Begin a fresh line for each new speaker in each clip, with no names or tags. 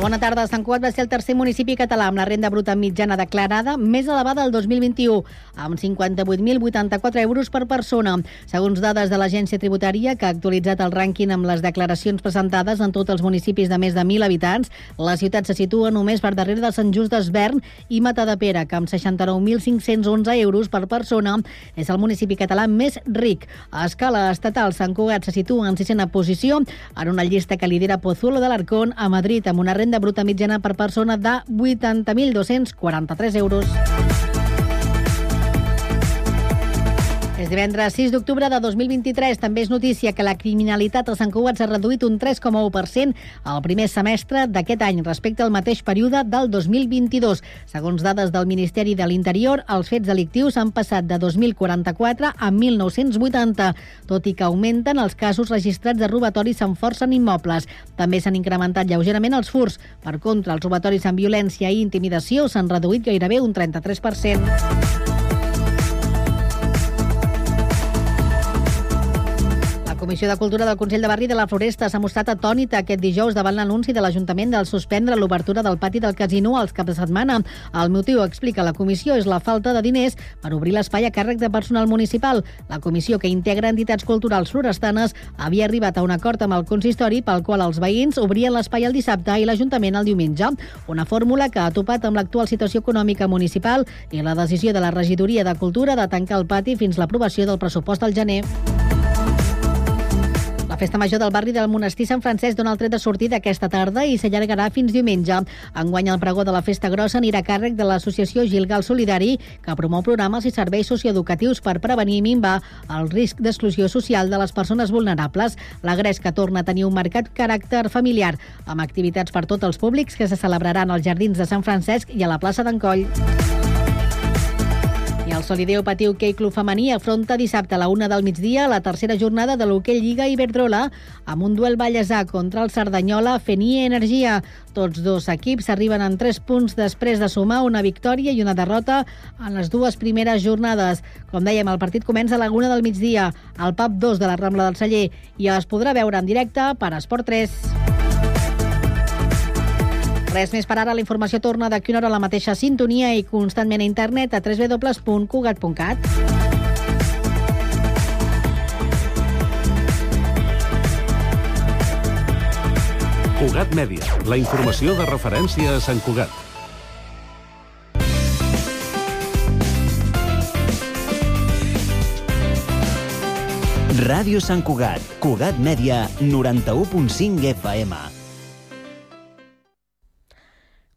Bona tarda. Sant Cugat va ser el tercer municipi català amb la renda bruta mitjana declarada més elevada del 2021, amb 58.084 euros per persona. Segons dades de l'Agència Tributària, que ha actualitzat el rànquing amb les declaracions presentades en tots els municipis de més de 1.000 habitants, la ciutat se situa només per darrere de Sant Just d'Esvern i Matadepera, que amb 69.511 euros per persona és el municipi català més ric. A escala estatal, Sant Cugat se situa en sisena posició en una llista que lidera Pozuelo de l'Arcón a Madrid amb una renda renda bruta mitjana per persona de 80.243 euros. És divendres 6 d'octubre de 2023. També és notícia que la criminalitat a Sant Cugat s'ha reduït un 3,1% al primer semestre d'aquest any respecte al mateix període del 2022. Segons dades del Ministeri de l'Interior, els fets delictius han passat de 2.044 a 1.980, tot i que augmenten els casos registrats de robatoris amb força en immobles. També s'han incrementat lleugerament els furs. Per contra, els robatoris amb violència i intimidació s'han reduït gairebé un 33%. Comissió de Cultura del Consell de Barri de la Floresta s'ha mostrat atònita aquest dijous davant l'anunci de l'Ajuntament del suspendre l'obertura del pati del casino als caps de setmana. El motiu, explica la comissió, és la falta de diners per obrir l'espai a càrrec de personal municipal. La comissió, que integra entitats culturals florestanes, havia arribat a un acord amb el consistori pel qual els veïns obrien l'espai el dissabte i l'Ajuntament el diumenge. Una fórmula que ha topat amb l'actual situació econòmica municipal i la decisió de la regidoria de Cultura de tancar el pati fins l'aprovació del pressupost del gener. Festa major del barri del Monestir Sant Francesc dona el tret de sortida aquesta tarda i s'allargarà fins diumenge. Enguany el pregó de la festa grossa anirà a càrrec de l'associació Gilgal Solidari, que promou programes i serveis socioeducatius per prevenir i minvar el risc d'exclusió social de les persones vulnerables. La Gresca torna a tenir un marcat caràcter familiar, amb activitats per tots els públics que se celebraran als Jardins de Sant Francesc i a la plaça d'Encoll. I el Solideo Patiu Hockey Club Femení afronta dissabte a la una del migdia la tercera jornada de l'Hockey Lliga Iberdrola amb un duel ballesà contra el Cerdanyola Fenie Energia. Tots dos equips arriben en tres punts després de sumar una victòria i una derrota en les dues primeres jornades. Com dèiem, el partit comença a la una del migdia al PAP 2 de la Rambla del Celler i es podrà veure en directe per Esport 3. Res més per ara, la informació torna d'aquí una hora a la mateixa sintonia i constantment a internet a www.cugat.cat.
Cugat Mèdia, la informació de referència a Sant Cugat.
Ràdio Sant Cugat, Cugat Mèdia, 91.5 FM.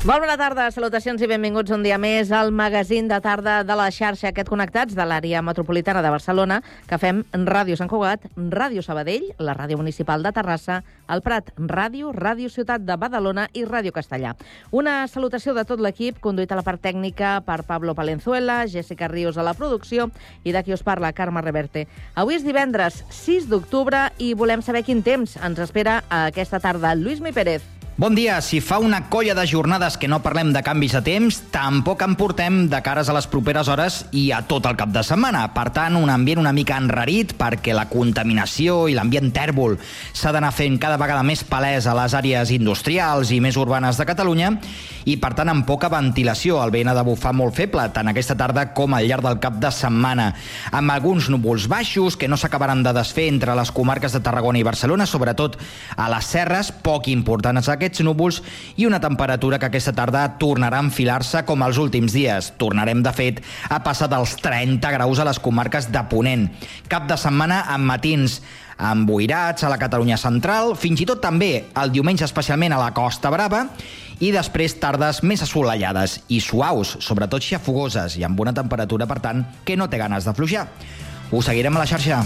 Molt bona tarda, salutacions i benvinguts un dia més al magazín de tarda de la xarxa Aquest Connectats de l'àrea metropolitana de Barcelona que fem Ràdio Sant Cugat, Ràdio Sabadell, la Ràdio Municipal de Terrassa, el Prat Ràdio, Ràdio Ciutat de Badalona i Ràdio Castellà. Una salutació de tot l'equip, conduït a la part tècnica per Pablo Palenzuela, Jessica Ríos a la producció i de qui us parla, Carme Reverte. Avui és divendres 6 d'octubre i volem saber quin temps ens espera aquesta tarda. Lluís Mi Pérez.
Bon dia. Si fa una colla de jornades que no parlem de canvis de temps, tampoc en portem de cares a les properes hores i a tot el cap de setmana. Per tant, un ambient una mica enrarit perquè la contaminació i l'ambient tèrbol s'ha d'anar fent cada vegada més palès a les àrees industrials i més urbanes de Catalunya i, per tant, amb poca ventilació. El vent ha de bufar molt feble, tant aquesta tarda com al llarg del cap de setmana, amb alguns núvols baixos que no s'acabaran de desfer entre les comarques de Tarragona i Barcelona, sobretot a les serres, poc importants aquest aquests núvols i una temperatura que aquesta tarda tornarà a enfilar-se com els últims dies. Tornarem, de fet, a passar dels 30 graus a les comarques de Ponent. Cap de setmana amb matins emboirats a la Catalunya central, fins i tot també el diumenge especialment a la Costa Brava, i després tardes més assolellades i suaus, sobretot xafogoses i amb una temperatura, per tant, que no té ganes de fluixar. Ho seguirem a la xarxa.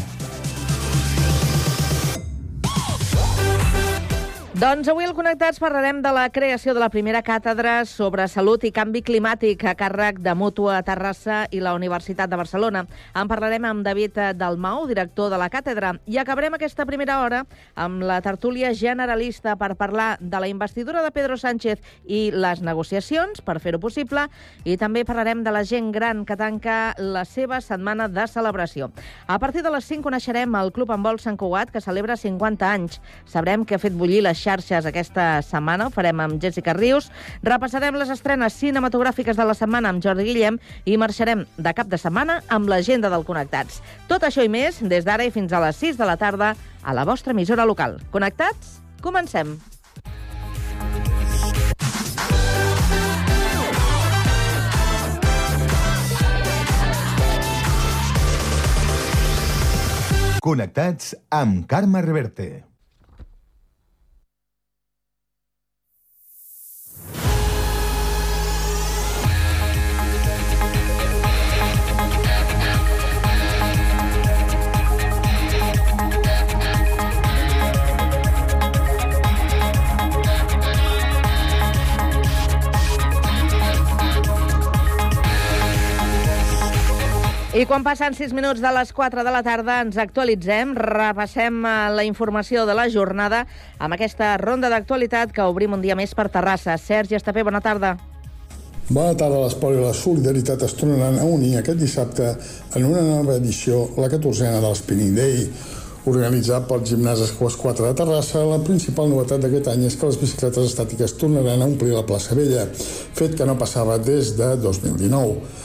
Doncs avui al Connectats parlarem de la creació de la primera càtedra sobre salut i canvi climàtic a càrrec de Mútua Terrassa i la Universitat de Barcelona. En parlarem amb David Dalmau, director de la càtedra, i acabarem aquesta primera hora amb la tertúlia generalista per parlar de la investidura de Pedro Sánchez i les negociacions per fer-ho possible, i també parlarem de la gent gran que tanca la seva setmana de celebració. A partir de les 5 coneixerem el Club Envol Sant Cugat, que celebra 50 anys. Sabrem què ha fet bullir les xarxes aquesta setmana. Ho farem amb Jessica Rius. Repassarem les estrenes cinematogràfiques de la setmana amb Jordi Guillem i marxarem de cap de setmana amb l'agenda del Connectats. Tot això i més des d'ara i fins a les 6 de la tarda a la vostra emissora local. Connectats? Comencem.
Connectats amb Carme Reverte.
I quan passen 6 minuts de les 4 de la tarda ens actualitzem, repassem eh, la informació de la jornada amb aquesta ronda d'actualitat que obrim un dia més per Terrassa. Sergi Estapé, bona tarda.
Bona tarda. L'esport i la solidaritat es tornaran a unir aquest dissabte en una nova edició, la 14a de l'Spinning Day. Organitzat pel gimnàs Esquas 4 de Terrassa, la principal novetat d'aquest any és que les bicicletes estàtiques tornaran a omplir la plaça Vella, fet que no passava des de 2019.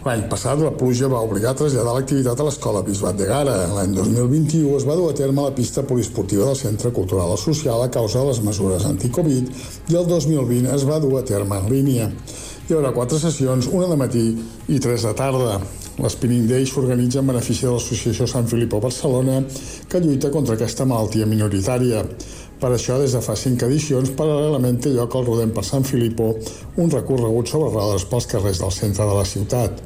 L'any passat la pluja va obligar a traslladar l'activitat a l'escola Bisbat de Gara. L'any 2021 es va dur a terme la pista poliesportiva del Centre Cultural Social a causa de les mesures anti-Covid i el 2020 es va dur a terme en línia. Hi haurà quatre sessions, una de matí i tres de tarda. L'Spinning Day s'organitza en benefici de l'Associació Sant Filippo Barcelona, que lluita contra aquesta malaltia minoritària. Per això, des de fa cinc edicions, paral·lelament té lloc al Rodem per Sant Filippo, un recorregut sobre rodes pels carrers del centre de la ciutat.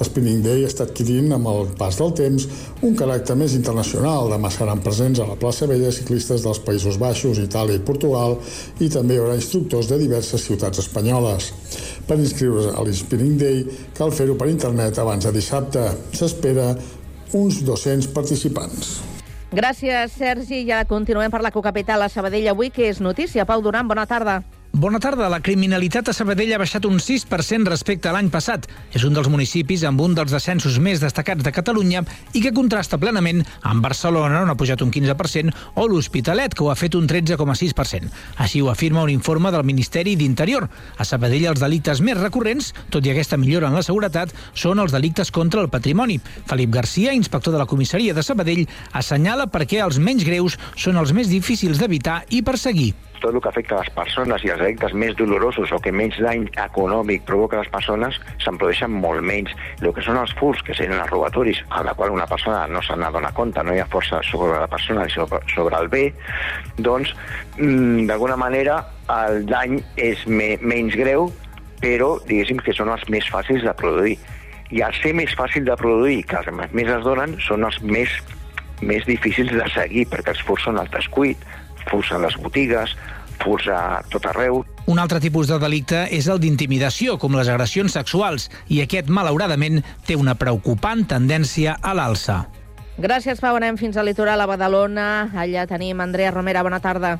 L'Spinning Day està adquirint, amb el pas del temps, un caràcter més internacional. Demà seran presents a la plaça Vella ciclistes dels Països Baixos, Itàlia i Portugal i també hi haurà instructors de diverses ciutats espanyoles. Per inscriure's a l'Spinning Day cal fer-ho per internet abans de dissabte. S'espera uns 200 participants.
Gràcies, Sergi. Ja continuem per la cocapital a Sabadell avui, que és notícia. Pau Duran, bona tarda.
Bona tarda. La criminalitat a Sabadell ha baixat un 6% respecte a l'any passat. És un dels municipis amb un dels descensos més destacats de Catalunya i que contrasta plenament amb Barcelona, on ha pujat un 15%, o l'Hospitalet, que ho ha fet un 13,6%. Així ho afirma un informe del Ministeri d'Interior. A Sabadell els delictes més recurrents, tot i aquesta millora en la seguretat, són els delictes contra el patrimoni. Felip Garcia, inspector de la comissaria de Sabadell, assenyala perquè els menys greus són els més difícils d'evitar i perseguir
tot el que afecta les persones i els delictes més dolorosos o que menys dany econòmic provoca a les persones se'n produeixen molt menys. El que són els furs, que serien els robatoris, a la qual una persona no se n'adona compte, no hi ha força sobre la persona i sobre el bé, doncs, mm, d'alguna manera, el dany és me menys greu, però diguéssim que són els més fàcils de produir. I al ser més fàcil de produir, que els més es donen, són els més més difícils de seguir, perquè els furs són el descuit, furs a les botigues, furs a tot arreu.
Un altre tipus de delicte és el d'intimidació, com les agressions sexuals, i aquest, malauradament, té una preocupant tendència a l'alça.
Gràcies, Pau. Anem fins al litoral a Badalona. Allà tenim Andrea Romera. Bona tarda.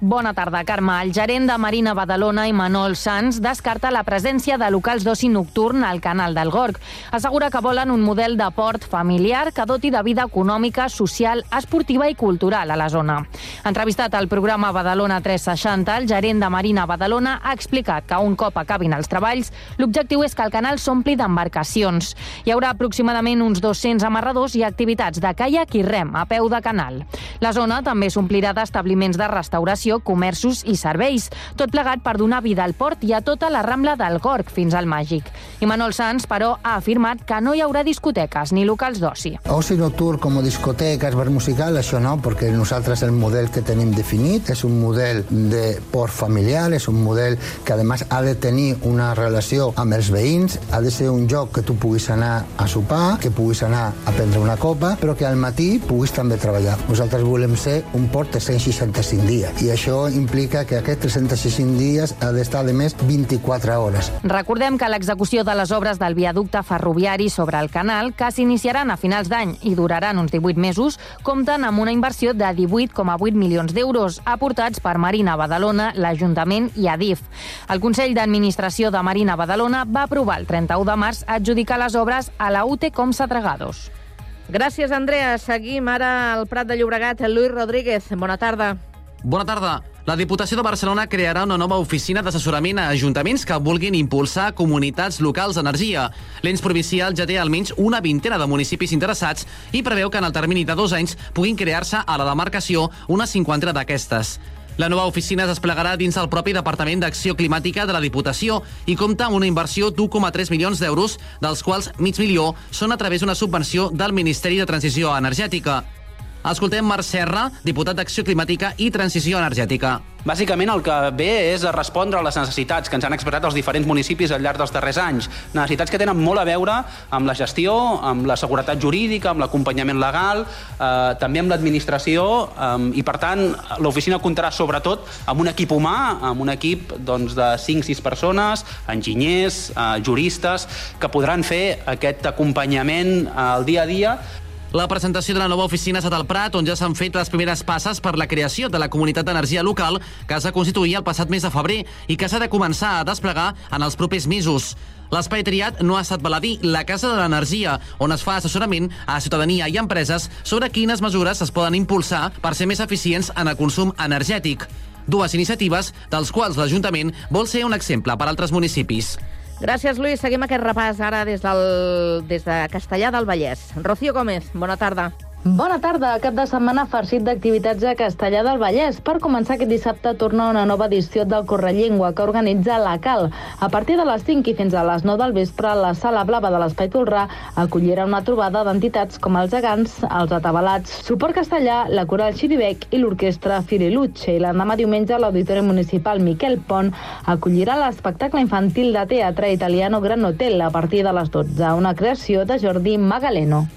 Bona tarda, Carme. El gerent de Marina Badalona, Manol Sanz, descarta la presència de locals d'oci nocturn al canal del Gorg. Assegura que volen un model de port familiar que doti de vida econòmica, social, esportiva i cultural a la zona. Entrevistat al programa Badalona 360, el gerent de Marina Badalona ha explicat que un cop acabin els treballs, l'objectiu és que el canal s'ompli d'embarcacions. Hi haurà aproximadament uns 200 amarradors i activitats de caiac i rem a peu de canal. La zona també s'omplirà d'establiments de restauració d'ocupació, comerços i serveis. Tot plegat per donar vida al port i a tota la Rambla del Gorg fins al Màgic. I Manol Sanz, però, ha afirmat que no hi haurà discoteques ni locals d'oci.
Oci nocturn com discotecas, bar musical, això no, perquè nosaltres el model que tenim definit és un model de port familiar, és un model que a més ha de tenir una relació amb els veïns, ha de ser un lloc que tu puguis anar a sopar, que puguis anar a prendre una copa, però que al matí puguis també treballar. Nosaltres volem ser un port de 165 dies i això implica que aquests 365 dies ha d'estar de més 24 hores.
Recordem que l'execució de les obres del viaducte ferroviari sobre el canal, que s'iniciaran a finals d'any i duraran uns 18 mesos, compten amb una inversió de 18,8 milions d'euros, aportats per Marina Badalona, l'Ajuntament i Adif. El Consell d'Administració de Marina Badalona va aprovar el 31 de març adjudicar les obres a la UTE Comsa Tragados.
Gràcies, Andrea. Seguim ara al Prat de Llobregat. Lluís Rodríguez, bona tarda.
Bona tarda. La Diputació de Barcelona crearà una nova oficina d'assessorament a ajuntaments que vulguin impulsar comunitats locals d'energia. L'ens provincial ja té almenys una vintena de municipis interessats i preveu que en el termini de dos anys puguin crear-se a la demarcació una cinquantena d'aquestes. La nova oficina es desplegarà dins el propi Departament d'Acció Climàtica de la Diputació i compta amb una inversió d'1,3 milions d'euros, dels quals mig milió són a través d'una subvenció del Ministeri de Transició Energètica. Escoltem Marc Serra, diputat d'Acció Climàtica i Transició Energètica.
Bàsicament el que ve és a respondre a les necessitats que ens han expressat els diferents municipis al llarg dels darrers anys. Necessitats que tenen molt a veure amb la gestió, amb la seguretat jurídica, amb l'acompanyament legal, eh, també amb l'administració eh, i, per tant, l'oficina comptarà sobretot amb un equip humà, amb un equip doncs, de 5-6 persones, enginyers, eh, juristes, que podran fer aquest acompanyament al dia a dia
la presentació de la nova oficina ha estat al Prat, on ja s'han fet les primeres passes per la creació de la comunitat d'energia local que es va constituir el passat mes de febrer i que s'ha de començar a desplegar en els propers mesos. L'espai triat no ha estat baladí, la Casa de l'Energia, on es fa assessorament a ciutadania i empreses sobre quines mesures es poden impulsar per ser més eficients en el consum energètic. Dues iniciatives, dels quals l'Ajuntament vol ser un exemple per altres municipis.
Gràcies, Lluís. Seguim aquest repàs ara des, del, des de Castellà del Vallès. Rocío Gómez, bona tarda.
Bona tarda. Cap de setmana farcit d'activitats a Castellà del Vallès. Per començar, aquest dissabte torna una nova edició del Correllengua que organitza la CAL. A partir de les 5 i fins a les 9 del vespre, la Sala Blava de l'Espai Tolrà acollirà una trobada d'entitats com els Gegants, els Atabalats, Suport Castellà, la Coral Xiribec i l'Orquestra Firiluche. I l'endemà diumenge, l'Auditori Municipal Miquel Pont acollirà l'espectacle infantil de teatre italiano Gran Hotel a partir de les 12, una creació de Jordi Magaleno.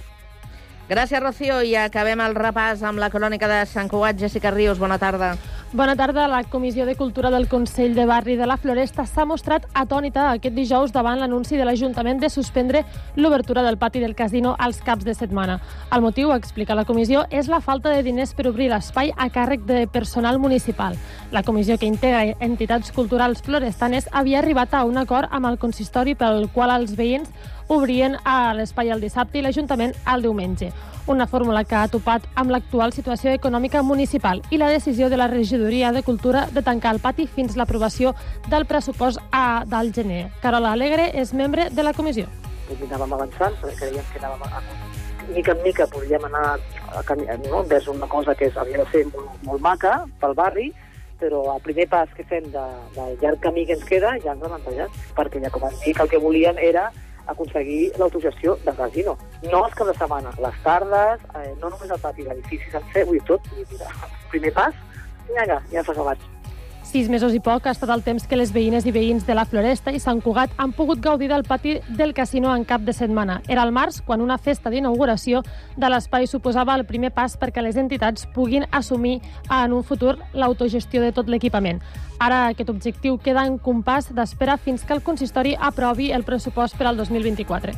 Gràcies, Rocío. I acabem el repàs amb la crònica de Sant Cugat. Jessica Rius, bona tarda.
Bona tarda. La Comissió de Cultura del Consell de Barri de la Floresta s'ha mostrat atònita aquest dijous davant l'anunci de l'Ajuntament de suspendre l'obertura del pati del casino als caps de setmana. El motiu, explica la comissió, és la falta de diners per obrir l'espai a càrrec de personal municipal. La comissió que integra entitats culturals florestanes havia arribat a un acord amb el consistori pel qual els veïns obrien a l'espai el dissabte i l'Ajuntament el diumenge. Una fórmula que ha topat amb l'actual situació econòmica municipal i la decisió de la regidoria de Cultura de tancar el pati fins l'aprovació del pressupost a del gener. Carola Alegre és membre de la comissió.
Pues anàvem avançant, perquè creiem que anàvem a, mica en mica podríem anar a caminar, no? vers una cosa que havia de ser molt, molt maca pel barri, però el primer pas que fem de, de llarg camí que ens queda ja ens l'han tallat, perquè ja com han dit, el que volíem era aconseguir l'autogestió del casino. No els caps de setmana, les tardes, eh, no només el pati, l'edifici sencer, vull tot. Mira, primer pas, vinga, ja s'ha acabat.
Sis mesos i poc ha estat el temps que les veïnes i veïns de la Floresta i Sant Cugat han pogut gaudir del pati del casino en cap de setmana. Era el març quan una festa d'inauguració de l'espai suposava el primer pas perquè les entitats puguin assumir en un futur l'autogestió de tot l'equipament. Ara aquest objectiu queda en compàs d'espera fins que el consistori aprovi el pressupost per al 2024.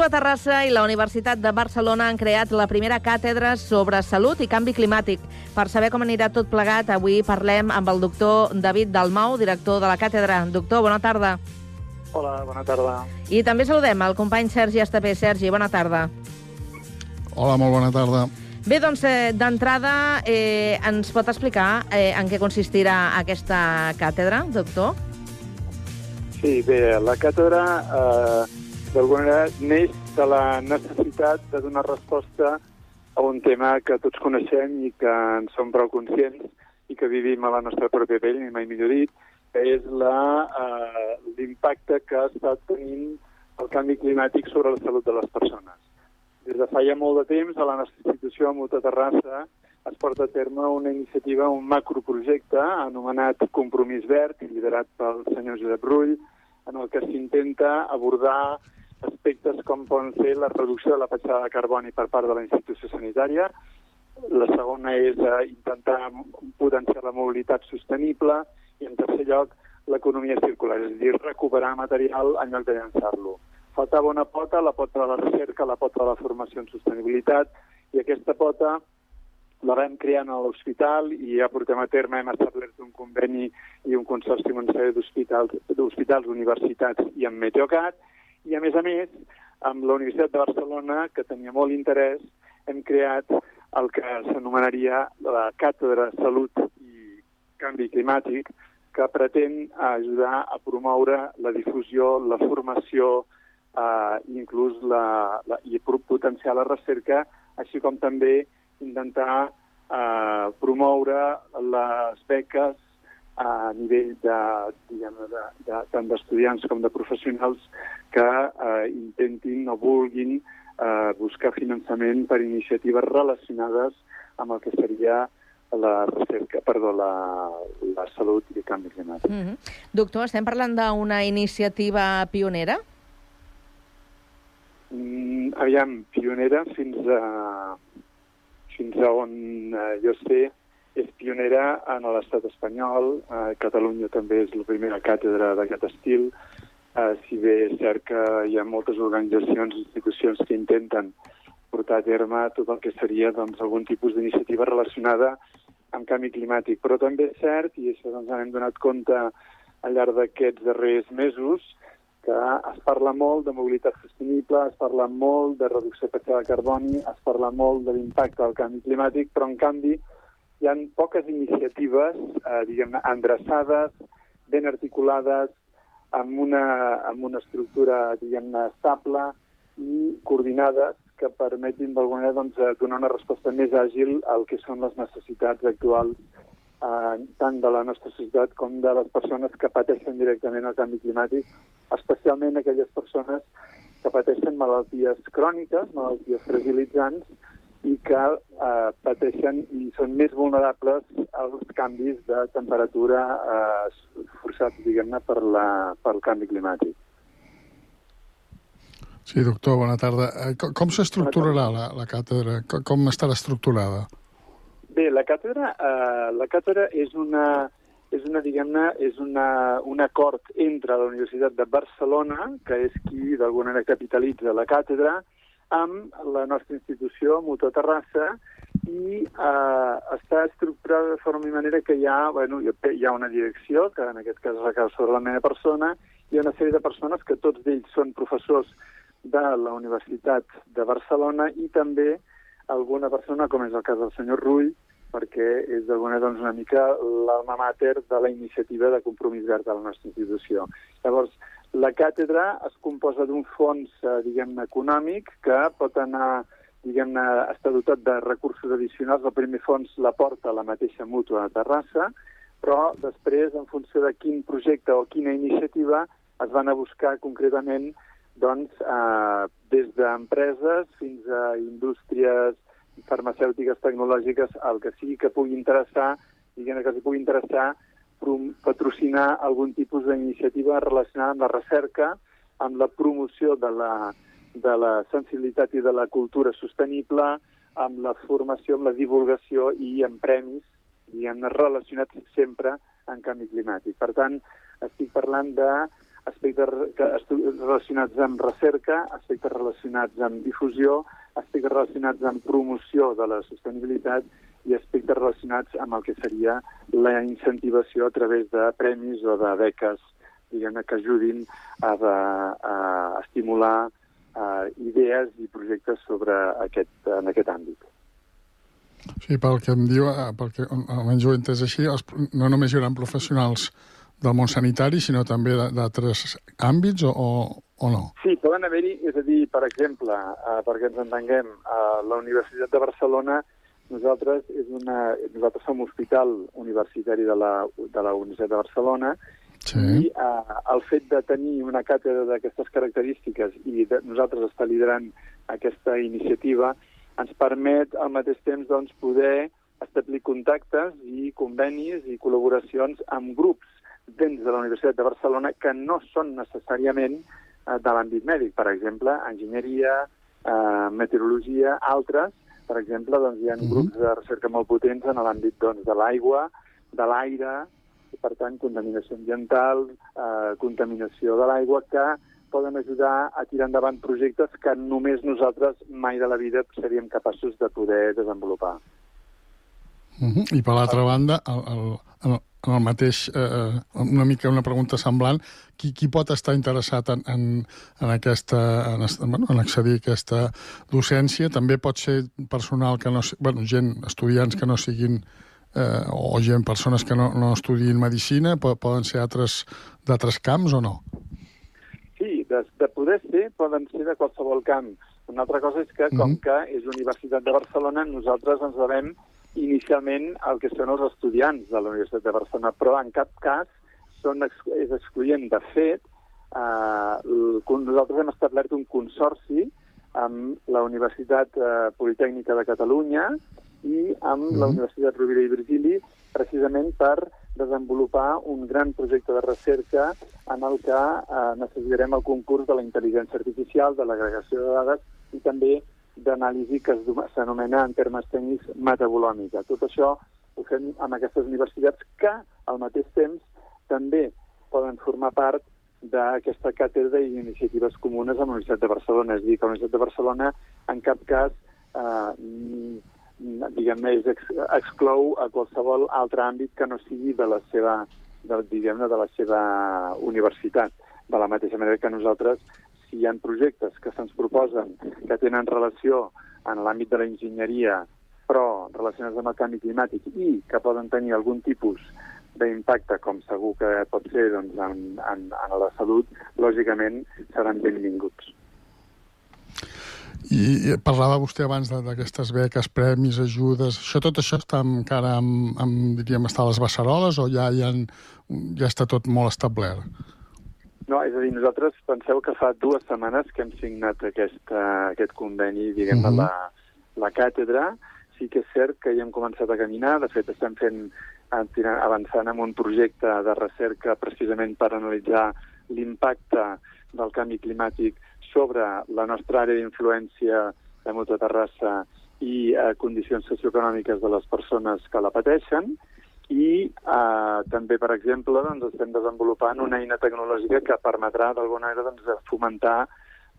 Mutu a Terrassa i la Universitat de Barcelona han creat la primera càtedra sobre salut i canvi climàtic. Per saber com anirà tot plegat, avui parlem amb el doctor David Dalmau, director de la càtedra. Doctor, bona tarda.
Hola, bona tarda.
I també saludem el company Sergi Estapé. Sergi, bona tarda.
Hola, molt bona tarda.
Bé, doncs, eh, d'entrada, eh, ens pot explicar eh, en què consistirà aquesta càtedra, doctor?
Sí, bé, la càtedra eh, d'alguna manera neix de la necessitat de donar resposta a un tema que tots coneixem i que en som prou conscients i que vivim a la nostra pròpia pell, ni mai millor dit, que és eh, l'impacte que està tenint el canvi climàtic sobre la salut de les persones. Des de fa ja molt de temps, a la nostra institució a Muta Terrassa es porta a terme una iniciativa, un macroprojecte anomenat Compromís Verd, liderat pel senyor Josep Rull, en el que s'intenta abordar aspectes com poden ser la reducció de la petjada de carboni per part de la institució sanitària. La segona és eh, intentar potenciar la mobilitat sostenible i, en tercer lloc, l'economia circular, és a dir, recuperar material en lloc de llançar-lo. Faltava una pota, la pota de la recerca, la pota de la formació en sostenibilitat, i aquesta pota la vam crear a l'hospital i ja portem a terme, hem establert un conveni i un consorci amb una sèrie d'hospitals, universitats i amb Meteocat, i, a més a més, amb la Universitat de Barcelona, que tenia molt interès, hem creat el que s'anomenaria la Càtedra Salut i Canvi Climàtic, que pretén ajudar a promoure la difusió, la formació, eh, inclús la, la, i potenciar la recerca, així com també intentar eh, promoure les beques a nivell de, diguem, de, de, tant d'estudiants com de professionals que eh, intentin o vulguin eh, buscar finançament per iniciatives relacionades amb el que seria la recerca, perdó, la, la salut i el canvi climàtic. Mm
-hmm. Doctor, estem parlant d'una iniciativa pionera?
Mm, aviam, pionera fins a, fins a on eh, jo sé, és pionera en l'estat espanyol. A Catalunya també és la primera càtedra d'aquest estil. Uh, si bé és cert que hi ha moltes organitzacions i institucions que intenten portar a terme tot el que seria doncs, algun tipus d'iniciativa relacionada amb canvi climàtic. Però també és cert, i això doncs, hem donat compte al llarg d'aquests darrers mesos, que es parla molt de mobilitat sostenible, es parla molt de reducció de de carboni, es parla molt de l'impacte del canvi climàtic, però en canvi hi ha poques iniciatives, eh, diguem-ne, endreçades, ben articulades, amb una, amb una estructura, diguem-ne, estable i coordinades que permetin d'alguna manera doncs, eh, donar una resposta més àgil al que són les necessitats actuals eh, tant de la nostra societat com de les persones que pateixen directament el canvi climàtic, especialment aquelles persones que pateixen malalties cròniques, malalties fragilitzants, i que eh, pateixen i són més vulnerables als canvis de temperatura eh, forçats, diguem-ne, per la, pel canvi climàtic.
Sí, doctor, bona tarda. Eh, com, com s'estructurarà la, la càtedra? Com, com estarà estructurada?
Bé, la càtedra, eh, la càtedra és una, és una diguem-ne, és una, un acord entre la Universitat de Barcelona, que és qui d'alguna manera capitalitza la càtedra, amb la nostra institució, Motor Terrassa, i eh, està estructurada de forma i manera que hi ha, bueno, hi ha una direcció, que en aquest cas recau sobre la meva persona, hi ha una sèrie de persones que tots d'ells són professors de la Universitat de Barcelona i també alguna persona, com és el cas del senyor Rull, perquè és d'alguna doncs, una mica l'alma mater de la iniciativa de compromís verd de la nostra institució. Llavors, la càtedra es composa d'un fons, eh, diguem-ne, econòmic que pot anar, diguem-ne, estar dotat de recursos addicionals. El primer fons la porta la mateixa mútua de Terrassa, però després, en funció de quin projecte o quina iniciativa, es van a buscar concretament doncs, eh, des d'empreses fins a indústries farmacèutiques, tecnològiques, el que sigui que pugui interessar, diguem que s'hi pugui interessar patrocinar algun tipus d'iniciativa relacionada amb la recerca, amb la promoció de la, de la sensibilitat i de la cultura sostenible, amb la formació, amb la divulgació i amb premis, diguem relacionats sempre amb canvi climàtic. Per tant, estic parlant de aspectes relacionats amb recerca, aspectes relacionats amb difusió, aspectes relacionats amb promoció de la sostenibilitat i aspectes relacionats amb el que seria la incentivació a través de premis o de beques diguem que ajudin a, de, a estimular uh, idees i projectes sobre aquest, en aquest àmbit.
Sí, pel que em diu, eh, perquè almenys ho he entès així, els, no només hi haurà professionals del món sanitari, sinó també de- d'altres àmbits o, o, o no?
Sí, poden haver-hi, és a dir, per exemple, uh, perquè ens entenguem, a la Universitat de Barcelona nosaltres, és una, nosaltres som hospital universitari de la, de la Universitat de Barcelona
sí.
i uh, el fet de tenir una càtedra d'aquestes característiques i de, nosaltres estar liderant aquesta iniciativa ens permet al mateix temps doncs, poder establir contactes i convenis i col·laboracions amb grups dins de la Universitat de Barcelona que no són necessàriament eh, de l'àmbit mèdic. Per exemple, enginyeria, eh, meteorologia, altres. Per exemple, doncs, hi ha uh -huh. grups de recerca molt potents en l'àmbit doncs, de l'aigua, de l'aire, i per tant, contaminació ambiental, eh, contaminació de l'aigua, que poden ajudar a tirar endavant projectes que només nosaltres mai de la vida seríem capaços de poder desenvolupar.
Uh -huh. I per l'altra banda, el, el, el, en el mateix, eh, una mica una pregunta semblant, qui, qui pot estar interessat en, en, en, aquesta, en, bueno, en accedir a aquesta docència? També pot ser personal que no... Bueno, gent, estudiants que no siguin eh, o gent, persones que no, no estudiïn medicina, po- poden ser altres d'altres camps o no?
Sí, de, de poder ser, poden ser de qualsevol camp. Una altra cosa és que, com que és Universitat de Barcelona, nosaltres ens devem inicialment al que són els estudiants de la Universitat de Barcelona, però en cap cas són és excloent. De fet, eh, el- nosaltres hem establert un consorci amb la Universitat eh, Politècnica de Catalunya i amb la Universitat Rovira i Virgili precisament per desenvolupar un gran projecte de recerca en el que eh, necessitarem el concurs de la intel·ligència artificial, de l'agregació de dades i també d'anàlisi que s'anomena en termes tècnics metabolòmica. Tot això ho fem amb aquestes universitats que, al mateix temps, també poden formar part d'aquesta càtedra i iniciatives comunes amb la Universitat de Barcelona. És a dir, que la Universitat de Barcelona en cap cas eh, diguem-ne, ex exclou a qualsevol altre àmbit que no sigui de la seva, de, diguem-ne, de la seva universitat. De la mateixa manera que nosaltres, si hi ha projectes que se'ns proposen que tenen relació en l'àmbit de la enginyeria, però relacionats amb el canvi climàtic i que poden tenir algun tipus d'impacte, com segur que pot ser doncs, en, en, en la salut, lògicament seran benvinguts.
I parlava vostè abans d'aquestes beques, premis, ajudes... Això, tot això està encara amb, amb diríem, està a les beceroles o ja, ja, ja està tot molt establert?
No, és a dir, nosaltres penseu que fa dues setmanes que hem signat aquesta, aquest conveni, diguem, uh
Mhm.
-huh. la, la càtedra. Sí que és cert que ja hem començat a caminar, de fet estem fent, eh, avançant amb un projecte de recerca precisament per analitzar l'impacte del canvi climàtic sobre la nostra àrea d'influència de Mutua Terrassa i eh, condicions socioeconòmiques de les persones que la pateixen, i eh, també, per exemple, doncs, estem desenvolupant una eina tecnològica que permetrà d'alguna manera doncs, fomentar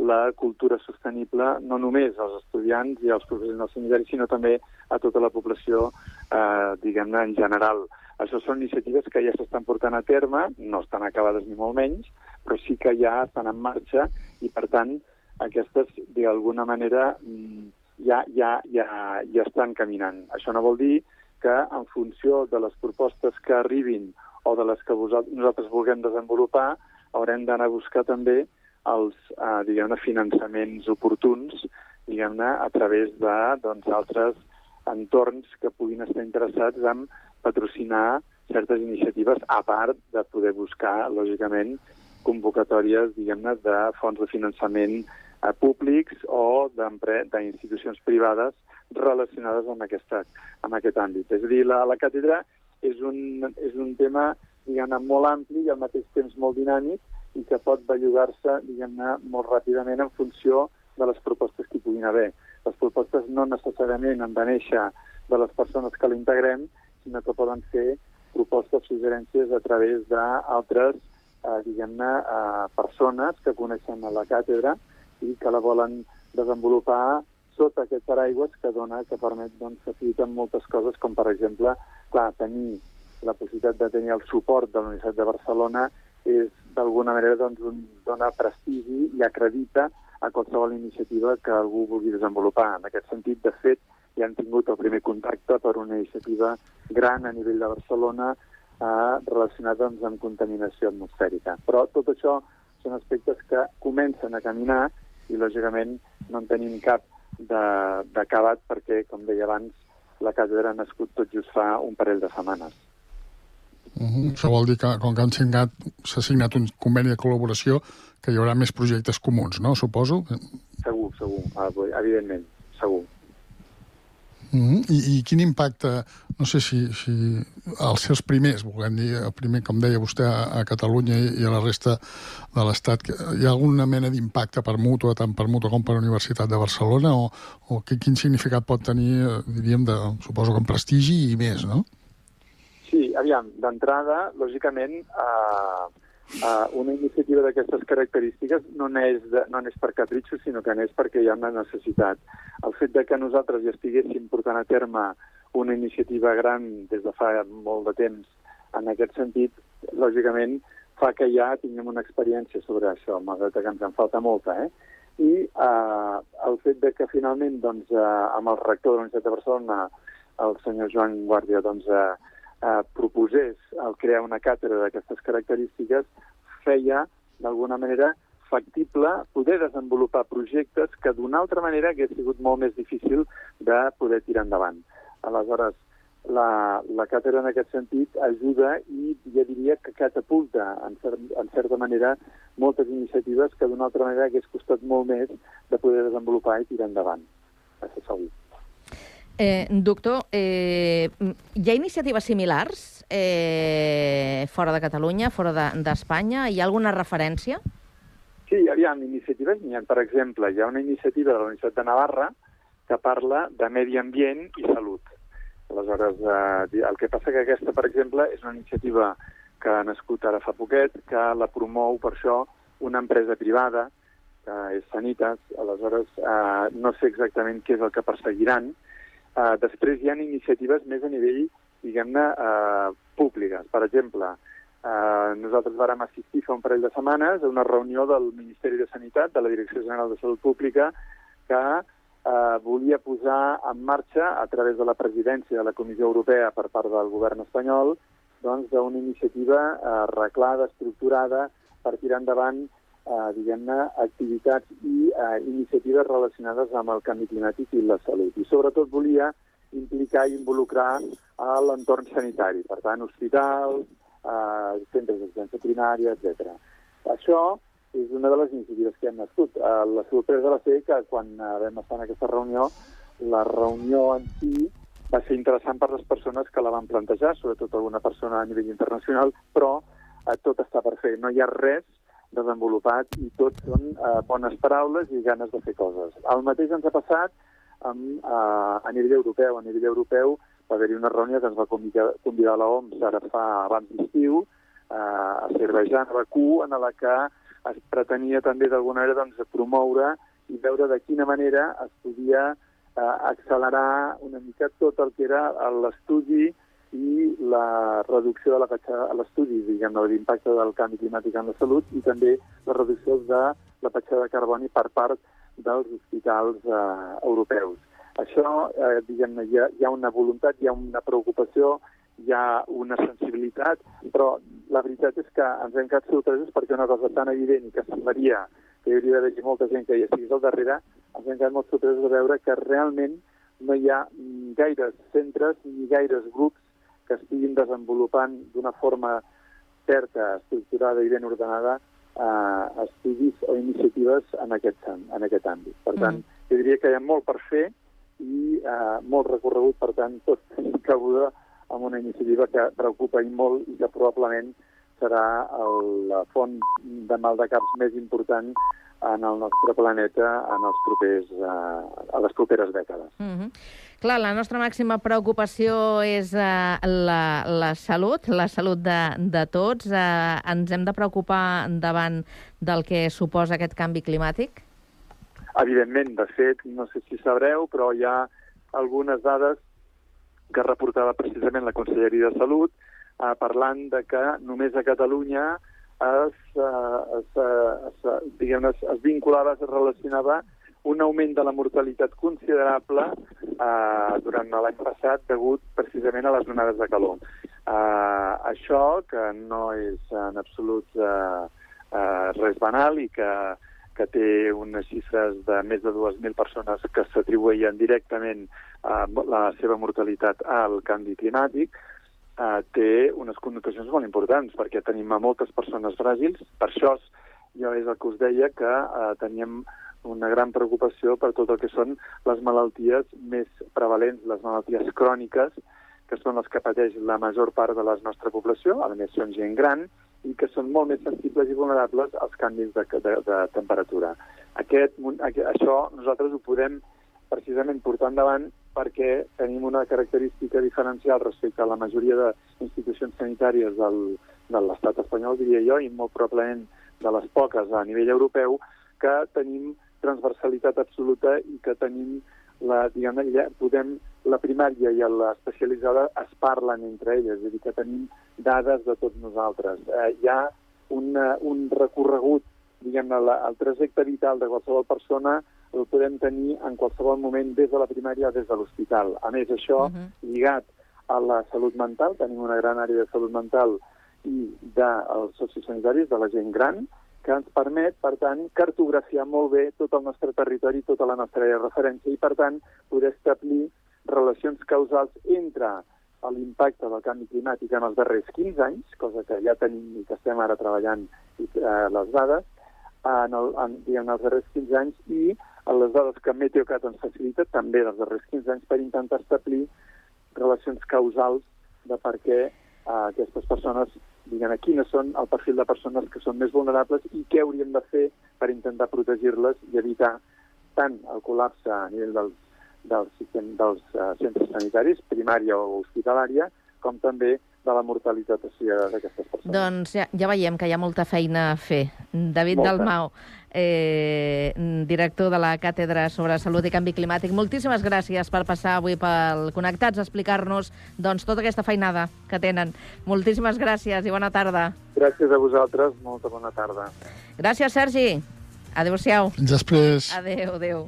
la cultura sostenible no només als estudiants i als professionals sanitaris, sinó també a tota la població, eh, diguem-ne, en general. Això són iniciatives que ja s'estan portant a terme, no estan acabades ni molt menys, però sí que ja estan en marxa i, per tant, aquestes, d'alguna manera, mm, ja, ja, ja, ja estan caminant. Això no vol dir que en funció de les propostes que arribin o de les que nosaltres vulguem desenvolupar, haurem d'anar a buscar també els, eh, diguem-ne, finançaments oportuns, diguem-ne, a través de, doncs, altres entorns que puguin estar interessats en patrocinar certes iniciatives, a part de poder buscar, lògicament, convocatòries, diguem-ne, de fons de finançament eh, públics o d'institucions privades relacionades amb, aquesta, amb aquest àmbit. És a dir, la, la càtedra és un, és un tema diguem-ne, molt ampli i al mateix temps molt dinàmic i que pot bellugar-se diguem-ne, molt ràpidament en funció de les propostes que hi puguin haver. Les propostes no necessàriament han de néixer de les persones que l'integrem, sinó que poden ser propostes, suggerències a través d'altres eh, diguem-ne, eh, persones que coneixen a la càtedra i que la volen desenvolupar sota aquest paraigües que dona, que permet doncs, facilitar moltes coses, com per exemple, clar, tenir la possibilitat de tenir el suport de la Universitat de Barcelona és d'alguna manera doncs, un, dona prestigi i acredita a qualsevol iniciativa que algú vulgui desenvolupar. En aquest sentit, de fet, ja han tingut el primer contacte per una iniciativa gran a nivell de Barcelona eh, relacionada doncs, amb contaminació atmosfèrica. Però tot això són aspectes que comencen a caminar i, lògicament, no en tenim cap d'acabat perquè, com deia abans, la càtedra ha nascut tot just fa un parell de setmanes.
Uh -huh. Això vol dir que, com que han signat, s'ha signat un conveni de col·laboració, que hi haurà més projectes comuns, no? Suposo?
Segur, segur, evidentment, segur.
Uh -huh. I, I quin impacte, no sé si, si els seus primers, volem dir, el primer, com deia vostè, a, a Catalunya i, a la resta de l'Estat, hi ha alguna mena d'impacte per mútua, tant per mútua com per Universitat de Barcelona, o, o que, quin significat pot tenir, eh, diríem, de, suposo que en prestigi i més, no?
Sí, aviam, d'entrada, lògicament, eh, eh, una iniciativa d'aquestes característiques no de, no neix per capritxo, sinó que neix perquè hi ha una necessitat. El fet de que nosaltres ja estiguéssim portant a terme una iniciativa gran des de fa molt de temps en aquest sentit, lògicament, fa que ja tinguem una experiència sobre això, malgrat que ens en falta molta, eh? I eh, el fet de que finalment, doncs, eh, amb el rector de la Universitat de Barcelona, el senyor Joan Guàrdia, doncs, eh, eh, proposés el crear una càtedra d'aquestes característiques feia, d'alguna manera, factible poder desenvolupar projectes que d'una altra manera hagués sigut molt més difícil de poder tirar endavant. Aleshores, la, la càtedra en aquest sentit ajuda i ja diria que catapulta en, cer en certa manera moltes iniciatives que d'una altra manera hagués costat molt més de poder desenvolupar i tirar endavant. Això segur.
Eh, doctor, eh, hi ha iniciatives similars eh, fora de Catalunya, fora d'Espanya? De, hi ha alguna referència?
Sí, aviam, iniciatives n'hi ha. Per exemple, hi ha una iniciativa de la Universitat de Navarra que parla de medi ambient i salut. Aleshores, eh, el que passa que aquesta, per exemple, és una iniciativa que ha nascut ara fa poquet, que la promou per això una empresa privada, que és Sanitas. Aleshores, eh, no sé exactament què és el que perseguiran, Uh, després hi ha iniciatives més a nivell, diguem-ne, uh, públiques. Per exemple, uh, nosaltres vàrem assistir fa un parell de setmanes a una reunió del Ministeri de Sanitat, de la Direcció General de Salut Pública, que uh, volia posar en marxa, a través de la presidència de la Comissió Europea per part del govern espanyol, doncs, d'una iniciativa uh, arreglada, estructurada, per tirar endavant eh, diguem-ne, activitats i eh, iniciatives relacionades amb el canvi climàtic i la salut. I sobretot volia implicar i involucrar a l'entorn sanitari, per tant, hospitals, eh, centres d'excel·lència primària, etc. Això és una de les iniciatives que han nascut. Eh, la sorpresa va ser que quan eh, vam estar en aquesta reunió, la reunió en si va ser interessant per les persones que la van plantejar, sobretot alguna persona a nivell internacional, però eh, tot està per fer. No hi ha res desenvolupat i tot són eh, bones paraules i ganes de fer coses. El mateix ens ha passat amb, eh, a nivell europeu. A nivell europeu va haver-hi una reunió que ens va convidar, convidar la OMS ara fa abans d'estiu eh, a Azerbaijan, a Bakú, en la que es pretenia també d'alguna manera doncs, promoure i veure de quina manera es podia eh, accelerar una mica tot el que era l'estudi i la reducció de la petjada, l'estudi, diguem de l'impacte del canvi climàtic en la salut i també la reducció de la petjada de carboni per part dels hospitals eh, europeus. Això, eh, diguem hi ha, hi ha una voluntat, hi ha una preocupació, hi ha una sensibilitat, però la veritat és que ens hem quedat sorpresos perquè una cosa tan evident que semblaria que hi hauria d'haver molta gent que hi estigués al darrere, ens hem quedat molt sorpresos de veure que realment no hi ha gaires centres ni gaires grups que estiguin desenvolupant d'una forma certa, estructurada i ben ordenada eh, estudis o iniciatives en aquest, en aquest àmbit. Per tant, mm. jo diria que hi ha molt per fer i eh, molt recorregut, per tant, tot tenim cabuda amb una iniciativa que preocupa i molt i que probablement serà el, la font de mal de caps més important en el nostre planeta en els propers, eh, a les properes dècades.
Mm -hmm. Clar, la nostra màxima preocupació és eh, la, la salut, la salut de, de tots. Eh, ens hem de preocupar davant del que suposa aquest canvi climàtic?
Evidentment, de fet, no sé si sabreu, però hi ha algunes dades que reportava precisament la Conselleria de Salut eh, parlant de que només a Catalunya es, eh, es, es, diguem, es, es vinculava, es relacionava un augment de la mortalitat considerable eh, durant l'any passat degut precisament a les onades de calor. Eh, això, que no és en absolut eh, eh, res banal i que, que té unes xifres de més de 2.000 persones que s'atribuïen directament a la seva mortalitat al canvi climàtic, eh, té unes connotacions molt importants, perquè tenim a moltes persones fràgils, per això jo és el que us deia que eh, teníem una gran preocupació per tot el que són les malalties més prevalents, les malalties cròniques, que són les que pateix la major part de la nostra població, a més són gent gran, i que són molt més sensibles i vulnerables als canvis de, de, de temperatura. Aquest, aquest, això nosaltres ho podem precisament portar endavant perquè tenim una característica diferencial respecte a la majoria d'institucions sanitàries del, de l'estat espanyol, diria jo, i molt probablement de les poques a nivell europeu, que tenim transversalitat absoluta i que tenim la, diguem ja podem, la primària i l'especialitzada es parlen entre elles, és a dir, que tenim dades de tots nosaltres. Eh, hi ha un, un recorregut, diguem el, el trajecte vital de qualsevol persona el podem tenir en qualsevol moment des de la primària o des de l'hospital. A més, això uh -huh. lligat a la salut mental, tenim una gran àrea de salut mental i dels sociosanitaris, de la gent gran, que ens permet, per tant, cartografiar molt bé tot el nostre territori, tota la nostra àrea de referència i, per tant, poder establir relacions causals entre l'impacte del canvi climàtic en els darrers 15 anys, cosa que ja tenim i que estem ara treballant eh, les dades, en, el, en, diguem, els darrers 15 anys i les dades que Meteocat ens facilita també dels darrers 15 anys per intentar establir relacions causals de per què eh, aquestes persones, diguem, quines són el perfil de persones que són més vulnerables i què hauríem de fer per intentar protegir-les i evitar tant el col·lapse a nivell dels, dels, dels uh, centres sanitaris, primària o hospitalària, com també de la mortalitat d'aquestes persones.
Doncs ja, ja veiem que hi ha molta feina a fer. David molta. Dalmau, eh, director de la Càtedra sobre Salut i Canvi Climàtic, moltíssimes gràcies per passar avui pel Connectats a explicar-nos doncs, tota aquesta feinada que tenen. Moltíssimes gràcies i bona tarda.
Gràcies a vosaltres, molta bona tarda.
Gràcies, Sergi. Adéu-siau.
Fins després.
Adéu, adéu.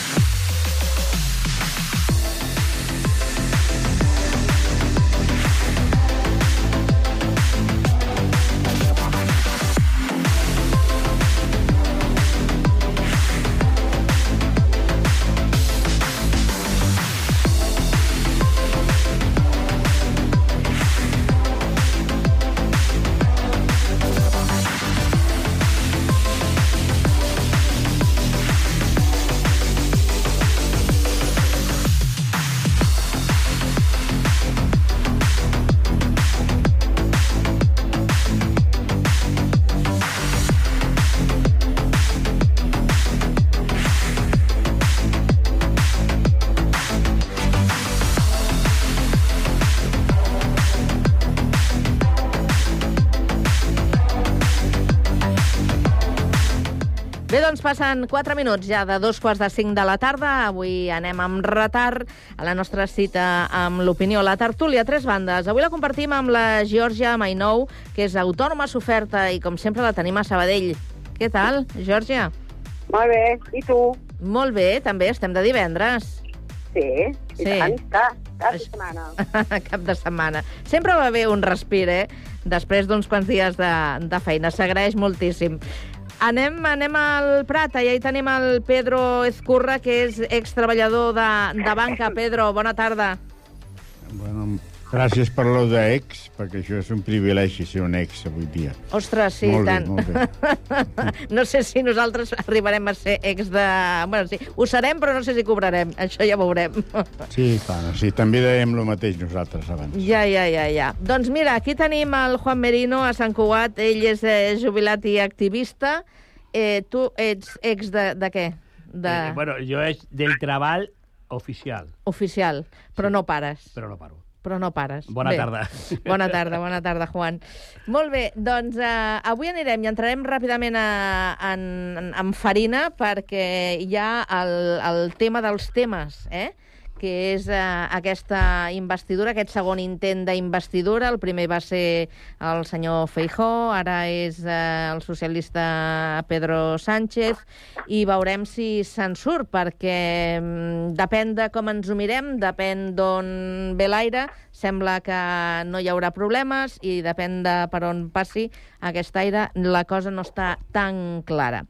doncs passen 4 minuts ja de dos quarts de 5 de la tarda. Avui anem amb retard a la nostra cita amb l'opinió. La tertúlia, tres bandes. Avui la compartim amb la Georgia Mainou, que és autònoma s'oferta i, com sempre, la tenim a Sabadell. Què tal, Georgia?
Molt bé. I tu?
Molt bé, també. Estem de divendres.
Sí, i
Sí.
tant, cap, cap de setmana.
Cap de setmana. Sempre va bé un respir, eh? Després d'uns quants dies de, de feina. S'agraeix moltíssim. Anem, anem al Prat, allà hi tenim el Pedro Ezcurra, que és extreballador de, de banca. Pedro, bona tarda.
Bueno, Gràcies per lo d'ex, perquè això és un privilegi ser un ex avui dia.
Ostres, sí,
molt
tant.
Bé, molt bé.
no sé si nosaltres arribarem a ser ex de... Bueno, sí, ho serem, però no sé si cobrarem. Això ja veurem.
Sí, clar, sí, també dèiem el mateix nosaltres abans.
Ja, ja, ja, ja. Doncs mira, aquí tenim el Juan Merino a Sant Cugat. Ell és eh, jubilat i activista. Eh, tu ets ex de, de què? De...
Eh, bueno, jo és del treball oficial,
Oficial, però no pares.
però no paro.
Però no pares.
Bona
Bé.
tarda.
Bona tarda, bona tarda, Juan. Molt bé, doncs eh, avui anirem i entrarem ràpidament a, en, en, en farina perquè hi ha el, el tema dels temes, eh? Que és eh, aquesta investidura, aquest segon intent d'investidura. El primer va ser el senyor Feijó, ara és eh, el socialista Pedro Sánchez, i veurem si se'n surt, perquè mm, depèn de com ens ho mirem, depèn d'on ve l'aire, sembla que no hi haurà problemes, i depèn de per on passi aquest aire, la cosa no està tan clara.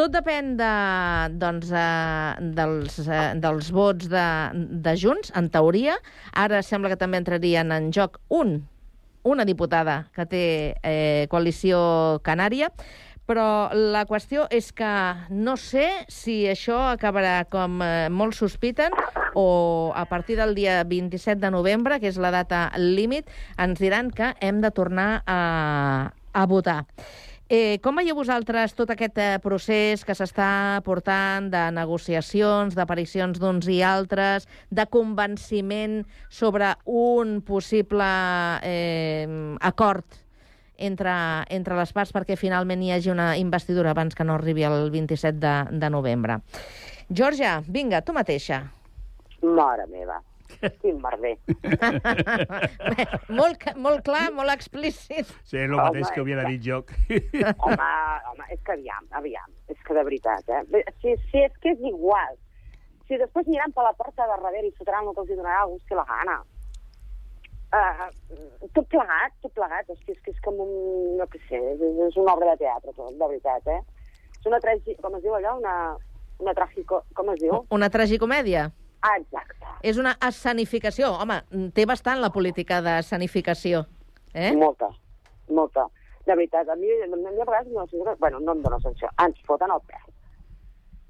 Tot depèn de, doncs, eh, dels, eh, dels vots de, de Junts, en teoria. Ara sembla que també entrarien en joc un, una diputada que té eh, coalició canària, però la qüestió és que no sé si això acabarà com eh, molts sospiten o a partir del dia 27 de novembre, que és la data límit, ens diran que hem de tornar a, a votar. Eh, com veieu vosaltres tot aquest eh, procés que s'està portant de negociacions, d'aparicions d'uns i altres, de convenciment sobre un possible eh, acord entre, entre les parts perquè finalment hi hagi una investidura abans que no arribi el 27 de, de novembre. Georgia, vinga, tu mateixa.
Mare meva. Quin merder.
molt, molt clar, molt explícit.
Sí, és el mateix
Home,
que havia
és
dit jo.
Home, home, és que aviam, aviam. És que de veritat, eh? Si, si és que és igual. Si després aniran per la porta de darrere i fotran el que els hi donarà el gust i la gana. Uh, tot plegat, tot plegat. Hosti, és que és com un... No què sé, és, és una obra de teatre, tot, de veritat, eh? És una tragi... Com es diu allò? Una, una tragico... Com es diu?
Una tragicomèdia.
Exacte.
És una escenificació. Home, té bastant la política d'escenificació. Eh?
Molta, molta. De veritat, a mi, a mi a vegades no, bueno, no em dóna sensació. Ens foten el pèl.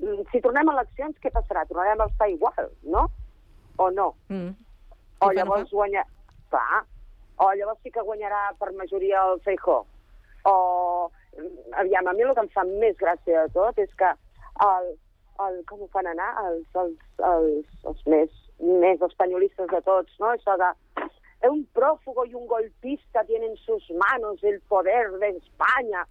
Mm, Si tornem a eleccions, què passarà? Tornarem a estar igual, no? O no?
Mm.
O llavors guanya... Clar. O llavors sí que guanyarà per majoria el Feijó. O... mm, Aviam, a mi el que em fa més gràcia de tot és que el, el, com ho fan anar? Els, els, els, els més, més espanyolistes de tots, no? Això de un prófugo y un golpista tienen en sus manos el poder de España.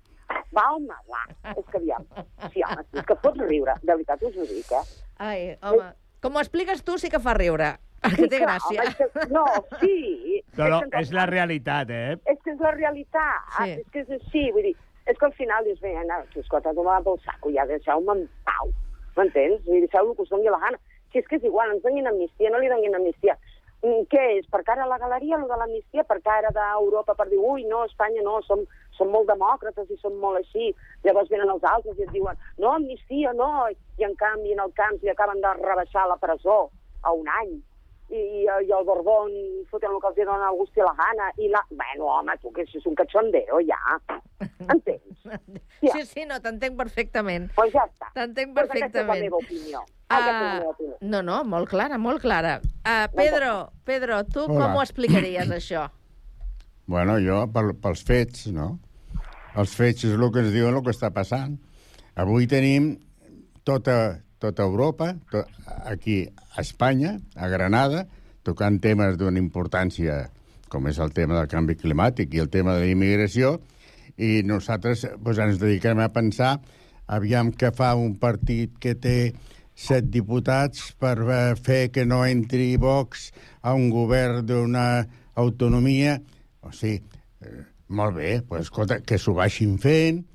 Va, home, va. És que aviam. Sí, home, sí, és que pots riure. De veritat us ho dic, eh?
Ai, home, com ho expliques tu sí que fa riure. Perquè té
clar,
gràcia.
home, és que, no, sí.
No, no,
és
la realitat, eh?
és que és la realitat.
Sí.
És que és així, vull dir, és que al final dius, bé, no, escolta, tu m'ha pel saco, ja deixeu-me en pau. M'entens? Vull dir, deixeu-lo que us doni la gana. Si és que és igual, ens donin amnistia, no li donin amnistia. Mm, Què és? Per cara a la galeria, el de l'amnistia? Per cara d'Europa, per dir, ui, no, Espanya no, som, som molt demòcrates i som molt així. Llavors venen els altres i et diuen, no, amnistia, no. I en canvi, en el camp, li acaben de rebaixar la presó a un any. I, i el Borbón fotent el que els dona el gust i la gana. I la... Bueno, home, tu, que això és un cachondeo, ja. Entens?
Sí, sí, no, t'entenc perfectament.
Pues ja està.
T'entenc
Pues aquesta és la
perfectament.
meva opinió. La meva
Ah,
opinió.
no, no, molt clara, molt clara. Uh, Pedro, Pedro, tu
Hola.
com ho explicaries, això?
Bueno, jo, pel, pels fets, no? Els fets és el que ens diuen el que està passant. Avui tenim tota, tota Europa, to, aquí a Espanya, a Granada, tocant temes d'una importància com és el tema del canvi climàtic i el tema de la immigració, i nosaltres doncs, ens dediquem a pensar aviam què fa un partit que té set diputats per eh, fer que no entri Vox a un govern d'una autonomia. O sigui, eh, molt bé, pues, escolta, que s'ho vagin fent,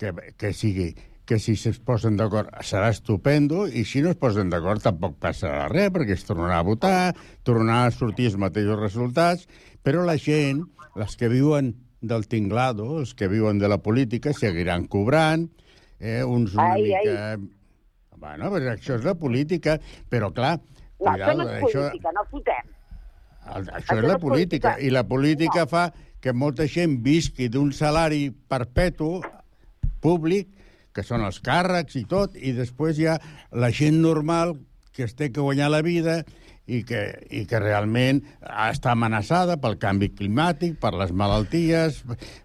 que, que sigui que si es posen d'acord serà estupendo, i si no es posen d'acord tampoc passarà res, perquè es tornarà a votar, tornarà a sortir els mateixos resultats, però la gent, les que viuen del tinglado, els que viuen de la política, seguiran cobrant, eh, uns una
Ai,
mica... Bueno, però això és la política, però clar,
No, això
cuidado,
no és
això...
política, no fotem.
El- Això és la política. I la política fa que molta gent visqui d'un salari perpetu públic, que són els càrrecs i tot, i després hi ha la gent normal que es té que guanyar la vida i que, i que realment està amenaçada pel canvi climàtic, per les malalties,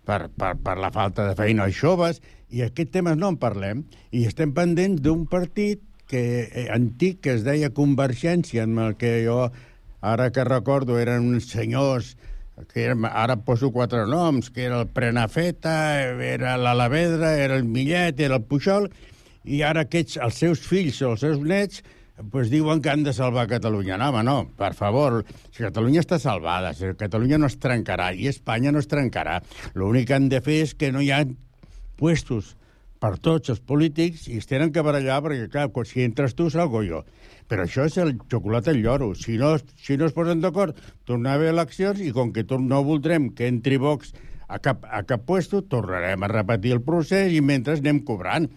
per, per, per la falta de feina als joves, i aquests temes no en parlem, i estem pendents d'un partit que, eh, antic que es deia Convergència, en el que jo, ara que recordo, eren uns senyors que era, ara poso quatre noms, que era el Prenafeta, era l'Alavedra, era el Millet, era el Pujol, i ara aquests, els seus fills o els seus nets, pues diuen que han de salvar Catalunya. No, home, no, per favor, si Catalunya està salvada, si Catalunya no es trencarà i Espanya no es trencarà. L'únic que han de fer és que no hi ha puestos per tots els polítics i es tenen que barallar perquè, clar, si entres tu, salgo jo. Però això és el xocolata al lloro. Si no, si no es posen d'acord, tornar a haver eleccions i com que no voldrem que entri Vox a cap, a cap puesto, tornarem a repetir el procés i mentre anem cobrant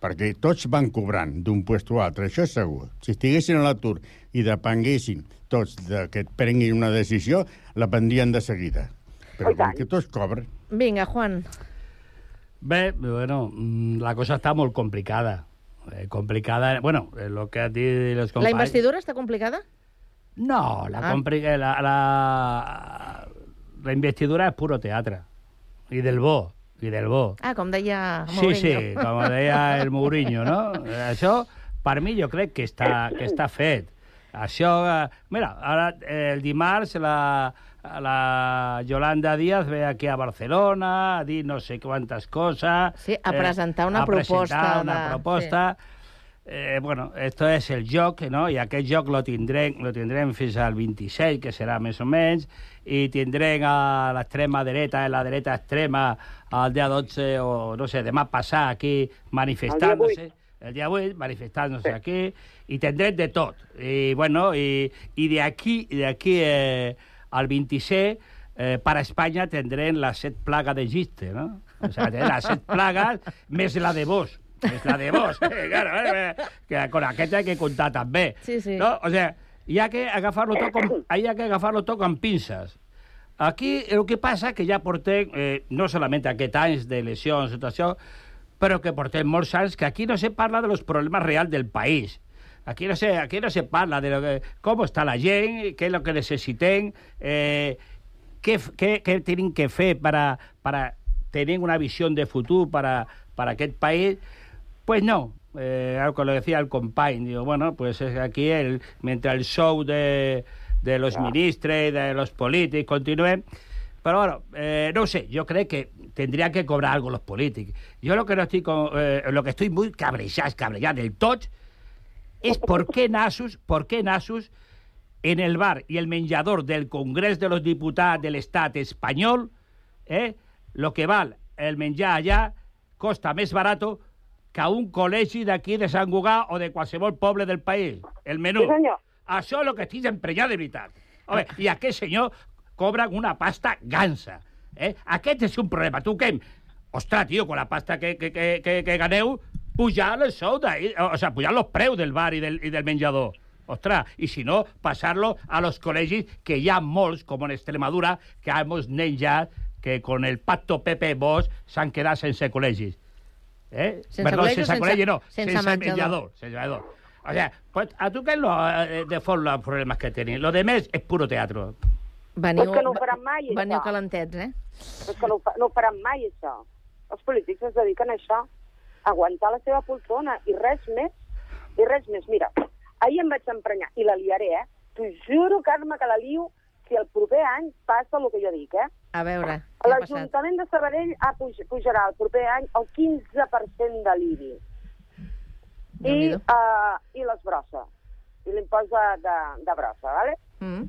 perquè tots van cobrant d'un puesto a altre, això és segur. Si estiguessin a l'atur i depenguessin tots de que et prenguin una decisió, la prendrien de seguida. Però com que tots cobren...
Vinga, Juan.
Bé, bueno, la cosa està molt complicada. Eh, complicada, bueno, eh, lo que has dit los
La
companys...
investidura està complicada?
No, la,
Ah.
compli- eh, la, la, la investidura és puro teatre. I del bo, i del bo.
Ah, com deia
Sí,
Mourinho.
sí, com deia el Mourinho, no? Això, per mi, jo crec que està, que està fet. Això, eh, mira, ara eh, el dimarts la, la Yolanda Díaz ve aquí a Barcelona a dir no sé quantes coses.
Sí, a presentar una
a presentar
proposta
una
de-
proposta. Eh, bueno, esto es el joc, no? I aquest joc lo tindrem, lo tindrem fins al 26, que serà més o menys, i tindrem a l'extrema dreta, a la dreta extrema, el dia 12 o, no sé, demà passar aquí manifestant-se. El dia 8, manifestant-se aquí, i tindrem de tot. I, bueno, i, i de aquí, de aquí eh, al 26, eh, para España tendrem la set plaga d'Egipte, no? O sea, tendrem las set plagas més la de vos. És la de vos. Eh, claro, eh, que con aquesta hay que comptar també.
Sí, sí.
No? O sea, hi ha que agafar-lo tot com, hi ha que agafar-lo tot amb pinces. Aquí el que passa que ja portem, eh, no solament aquest anys de lesions, això, però que portem molts anys que aquí no se parla de los problemas reals del país. Aquí no se, aquí no se parla de lo que, cómo está la gent, qué es lo que necessitem, eh, què tenim que fer para, para tener una visión de futur para, para aquest país. Pues no, eh, algo que lo decía el company, digo, bueno, pues es aquí el, mientras el show de, de los ministros de los políticos continúe, pero bueno, eh, no sé, yo creo que tendría que cobrar algo los políticos. Yo lo que no estoy con, eh, lo que estoy muy cabrejado, cabrejado del tot, es por qué Nasus, por qué Nasus en el bar y el menjador del Congrés de los Diputats de l'Estat espanyol, eh, lo que val el menjar allà costa més barato que a un col·legi d'aquí de Sant Gugà o de qualsevol poble del país. El menú.
Sí, senyor.
Això és el que estic emprenyat de veritat. Home, I aquest senyor cobra una pasta gansa. Eh? Aquest és un problema. Tu què? Ostres, tio, con la pasta que, que, que, que, que ganeu, pujar el sou, de, o sea, pujar los preus del bar i del, i del menjador. Ostres, i si no, passar-lo a los col·legis, que hi ha molts, com en Extremadura, que hemos nens ja que con el pacto Pepe Bosch s'han quedat sense col·legis. Eh?
Sense
Perdó,
col·legi o
sense,
sense-
col·legi no,
sense
sense,
menjador?
menjador. Sense menjador. O sea, pues, a tu què és lo, eh, de fons los problemes que tenim? Lo de més és puro teatro.
Veniu,
És que no ho faran mai,
veniu
això.
calentets, eh?
És que no, no ho faran mai, això. Els polítics es dediquen a això, aguantar la seva poltrona, i res més. I res més. Mira, ahir em vaig emprenyar, i la liaré, eh? T'ho juro, Carme, que la lio si el proper any passa el que jo dic, eh?
A veure, què ha passat?
L'Ajuntament de Sabadell ha puj pujarà el proper any el 15% de l'IBI. I,
Déu-n'hi-do.
uh, I les brosses. I l'impost de, de, de brossa, ¿vale?
Mm.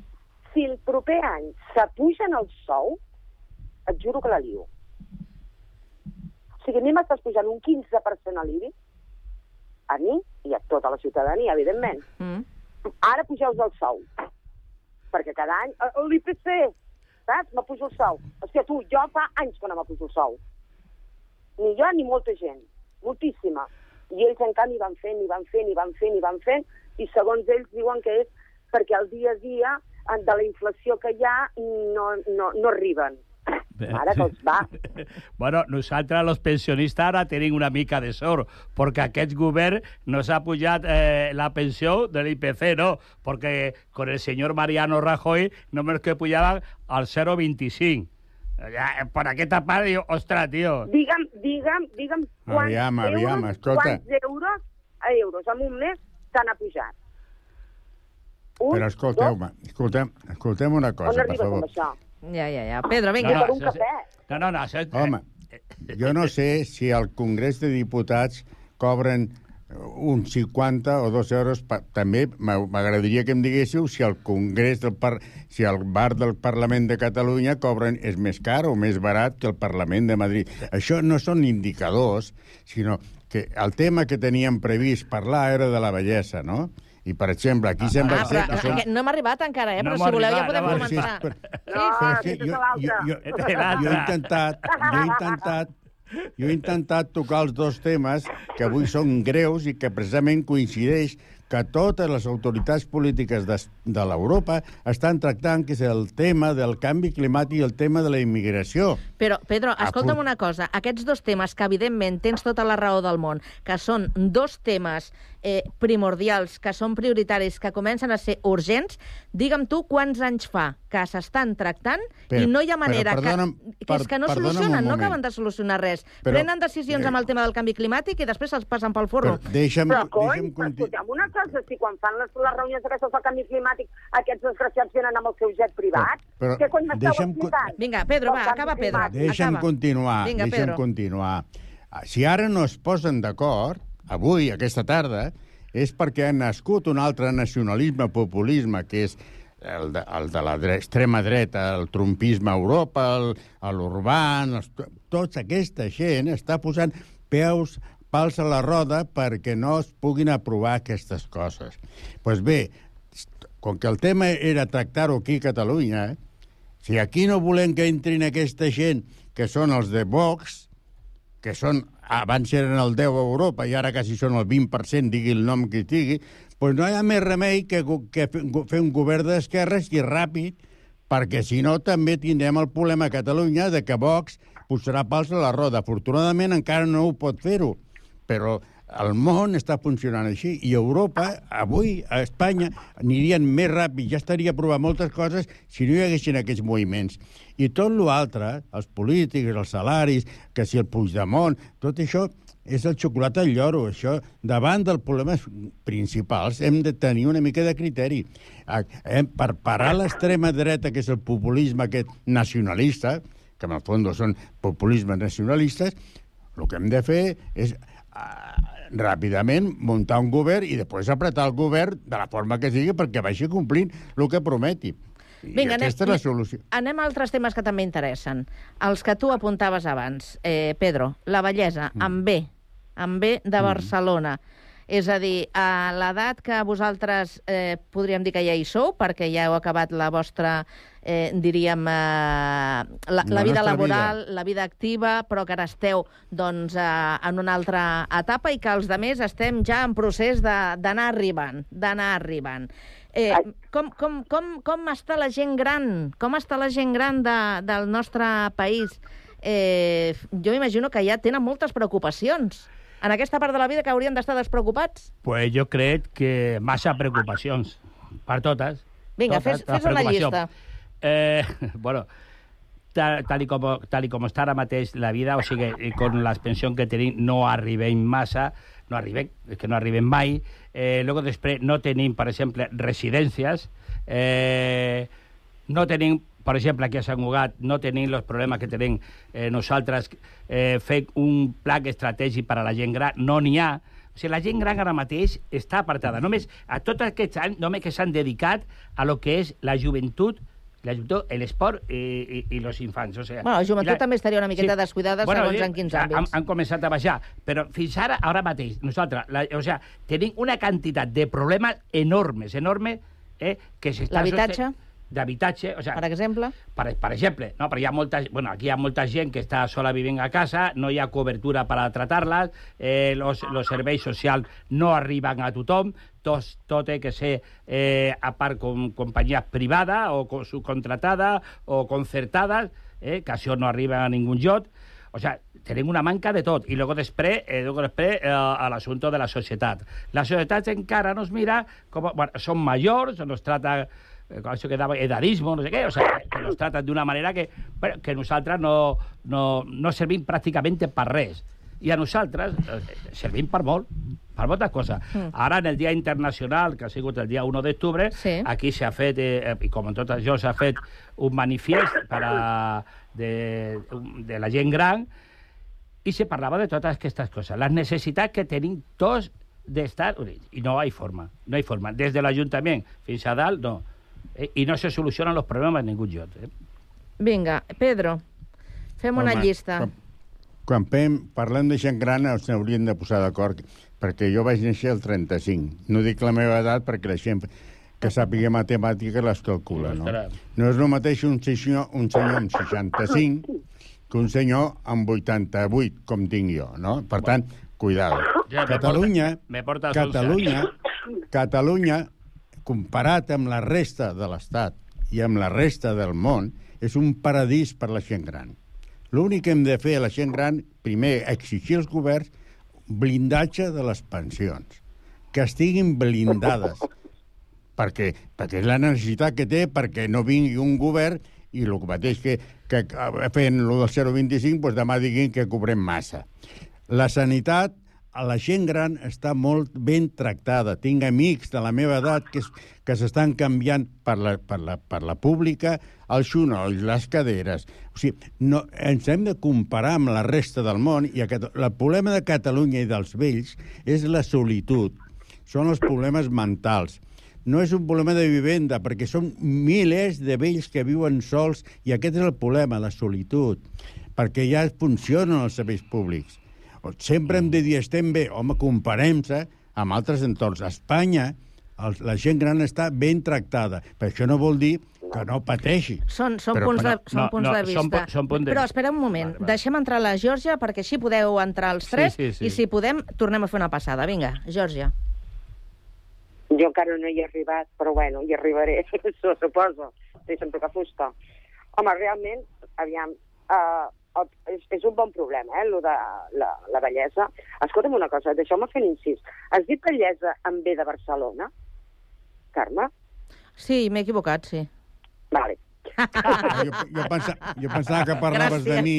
Si el proper any s'apugen el sou, et juro que la lio. O sigui, a mi m'estàs pujant un 15% a l'IBI, a mi i a tota la ciutadania, evidentment.
Mm.
Ara pugeu el sou, perquè cada any... eh, L'IPC, saps? M'apujo el sou. Hòstia, tu, jo fa anys que no m'apujo el sou. Ni jo ni molta gent, moltíssima. I ells, en canvi, van fent, i van fent, i van fent, i van fent, i segons ells diuen que és perquè el dia a dia eh, de la inflació que hi ha no, no, no arriben. Ara que els va.
Bueno, nosaltres, els pensionistes, ara tenim una mica de sort, perquè aquest govern nos ha pujat eh, la pensió de l'IPC, no, perquè con el senyor Mariano Rajoy només que pujaven al 0,25. Ja, eh, per aquesta part, diu, ostres, tio...
Digue'm, digue'm, digue'm quants
Aviam,
euros,
aviam, escolta.
quants euros a euros en un mes s'han apujat. Un,
Però escolteu-me, escoltem, escoltem una cosa, per favor.
Ja, ja, ja. Pedro, vinga.
No,
Per un cafè.
No, no, no, això...
Home, jo no sé si al Congrés de Diputats cobren uns 50 o 2 euros. Pa, també m'ag- m'agradaria que em diguéssiu si el Congrés del par, si el bar del Parlament de Catalunya cobren és més car o més barat que el Parlament de Madrid. Això no són indicadors, sinó que el tema que teníem previst parlar era de la bellesa, no? I, per exemple, aquí sembla
Ah,
ser
però,
que són...
no hem arribat encara, eh?
No
Però si voleu ja
arribat,
podem
no,
Però si és
començar.
per-
No,
Però és que jo, jo, jo, jo he intentat, jo he intentat, jo he intentat tocar els dos temes que avui són greus i que precisament coincideix que totes les autoritats polítiques de, de l'Europa estan tractant, que és el tema del canvi climàtic i el tema de la immigració.
Però, Pedro,
Ah,
escolta'm una cosa. Aquests dos temes, que evidentment tens tota la raó del món, que són dos temes eh, primordials, que són prioritaris, que comencen a ser urgents, digue'm tu quants anys fa que s'estan tractant
Però-
i no hi ha
però
manera
perdona'm,
que, que és que no solucionen, no acaben de solucionar res.
Però-
Prenen decisions amb el tema del canvi climàtic i després els passen pel forro.
Però deixa'm,
Però, cony,
deixa'm
però
continuar.
escolteu una cosa, si quan fan les, les reunions aquestes del canvi climàtic, aquests desgraciats venen amb el seu jet privat,
Però-
què cony m'esteu explicant?
Vinga, Pedro, va, acaba, Pedro.
Deixa'm
Acaba.
continuar,
Vinga,
deixa'm
Pedro.
continuar. Ah, Si ara no es posen d'acord, avui, aquesta tarda, és perquè ha nascut un altre nacionalisme, populisme, que és el de, el de l'extrema dreta, el trumpisme a Europa, el- a l'urban... els- Tota aquesta gent està posant peus pals a la roda perquè no es puguin aprovar aquestes coses. Doncs pues bé, com que el tema era tractar-ho aquí a Catalunya, eh, si aquí no volem que entrin aquesta gent que són els de Vox, que són, abans eren el 10 a Europa i ara quasi són el 20%, digui el nom que digui, doncs no hi ha més remei que, que fer un govern d'esquerres i ràpid, perquè si no també tindrem el problema a Catalunya de que Vox posarà pals a la roda. Afortunadament encara no ho pot fer-ho, però el món està funcionant així i Europa, avui, a Espanya, anirien més ràpid, ja estaria aprovat moltes coses si no hi haguessin aquests moviments. I tot l'altre, els polítics, els salaris, que si el Puigdemont, tot això és el xocolata al lloro, això. Davant dels problemes principals hem de tenir una mica de criteri. Ah, Hem, per parar l'extrema dreta, que és el populisme aquest nacionalista, que en el fons són populismes nacionalistes, el que hem de fer és ah, ràpidament muntar un govern i després apretar el govern de la forma que sigui perquè vagi complint el que prometi.
Vinga, anem-
aquesta és la solució.
Anem a altres temes que també interessen. Els que tu apuntaves abans. Eh, Pedro, la bellesa, mm. amb B, amb B de Barcelona. És a dir, a l'edat que vosaltres eh, podríem dir que ja hi sou, perquè ja heu acabat la vostra, eh, diríem, eh, la, la
La
vida laboral, la vida activa, però que ara esteu doncs, eh, en una altra etapa i que els de més estem ja en procés de- d'anar arribant, d'anar arribant. Eh, com, com, com, com està la gent gran? Com està la gent gran de, del nostre país? Eh, jo imagino que ja tenen moltes preocupacions en aquesta part de la vida que haurien d'estar despreocupats.
Pues jo crec que massa preocupacions, per totes.
Vinga,
totes,
fes-
la
fes una llista.
Eh, bueno, tal, tal, i com, tal i com està ara mateix la vida, o sigui, con les pensions que tenim no arribem massa, no arribem, és que no arribem mai. Eh, luego després no tenim, per exemple, residències, eh, no tenim, per exemple, aquí a Sant Cugat, no tenim els problemes que tenim eh, nosaltres eh, fent un pla estratègic per a la gent gran, no n'hi ha. O sigui, la gent gran ara mateix està apartada. Només a tots aquests anys només que s'han dedicat a lo que és la joventut la joventut, l'esport i, i, i els infants. O sigui,
Bueno, la joventut
i
també estaria una miqueta descuidada segons en quins
han,
àmbits.
han començat a baixar, però fins ara, ara mateix, nosaltres, la, o sea, tenim una quantitat de problemes enormes, enormes, eh, que s'està...
L'habitatge?
D'habitatge... O sigui,
Per exemple?
per, per exemple, no? perquè hi ha molta, bueno, aquí hi ha molta gent que està sola vivint a casa, no hi ha cobertura per a tratar-les, eh, los, los serveis socials no arriben a tothom, tot, tot té que ser eh, a part com companyia privada o co- subcontratada o concertada, eh, que això no arriba a ningú lloc. O sea, tenim una manca de tot. I luego després, eh, luego després eh, a l'assumpte de la societat. La societat encara nos mira com... Bueno, són majors, nos trata això que dava edadismo, no sé què, o sea, que nos tratan d'una manera que, bueno, que nosaltres no, no, no servim pràcticament per res. I a nosaltres eh, servim per molt, per moltes coses.
Mm.
Ara, en el Dia Internacional, que ha sigut el dia 1 d'octubre,
Sí.
aquí s'ha fet, eh, i com en tot això, s'ha fet un manifest per a, de, de la gent gran i se parlava de totes aquestes coses. Les necessitats que tenim tots d'estar... I no hi ha forma, no hi ha forma. Des de l'Ajuntament fins a dalt, no. Eh, I no se solucionen els problemes en ningú lloc. Eh?
Vinga, Pedro, fem una
Home,
llista.
Quan, quan fem, parlem de gent gran, ens hauríem de posar d'acord, perquè jo vaig néixer el 35. No dic la meva edat perquè la gent que sàpiga matemàtica les calcula, no? No és el mateix un senyor, un senyor amb 65 que un senyor amb 88, com tinc jo, no? Per tant, cuidado.
Ja, me
Catalunya,
porta- me porta
Catalunya,
11
Catalunya, comparat amb la resta de l'Estat i amb la resta del món, és un paradís per la gent gran. L'únic que hem de fer a la gent gran, primer, exigir als governs blindatge de les pensions, que estiguin blindades, perquè, perquè és la necessitat que té perquè no vingui un govern i el mateix que, que fent lo del 0,25, doncs demà diguin que cobrem massa. La sanitat, la gent gran està molt ben tractada. Tinc amics de la meva edat que, que s'estan canviant per la, per, la, per la pública els xunolls, les caderes. O sigui, no, ens hem de comparar amb la resta del món i aquest, el problema de Catalunya i dels vells és la solitud. Són els problemes mentals no és un problema de vivenda, perquè són milers de vells que viuen sols i aquest és el problema, la solitud, perquè ja funcionen els serveis públics. O- Sempre hem de dir, estem bé, home, comparem-se amb altres entorns. A Espanya, el, la gent gran està ben tractada, però això no vol dir que no pateixi.
Són, són
Però-
punts, de,
però-
són
no,
punts
no,
de vista.
són són punts de
Però espera un moment, vale, vale. deixem entrar la Georgia perquè així podeu entrar els
Sí,
tres
sí, sí.
i si podem tornem a fer una passada. Vinga, Georgia.
Jo encara no hi he arribat, però bueno, hi arribaré, suposo. Sí, sempre que fusta. Home, realment, aviam, uh, és, és un bon problema, eh, lo de la, la bellesa. Escolta'm una cosa, deixeu-me fer un incís. Has dit bellesa en B de Barcelona? Carme?
Sí, m'he equivocat, sí.
Vale.
Jo, jo, pensa, jo pensava que parlaves
Gràcies.
de mi,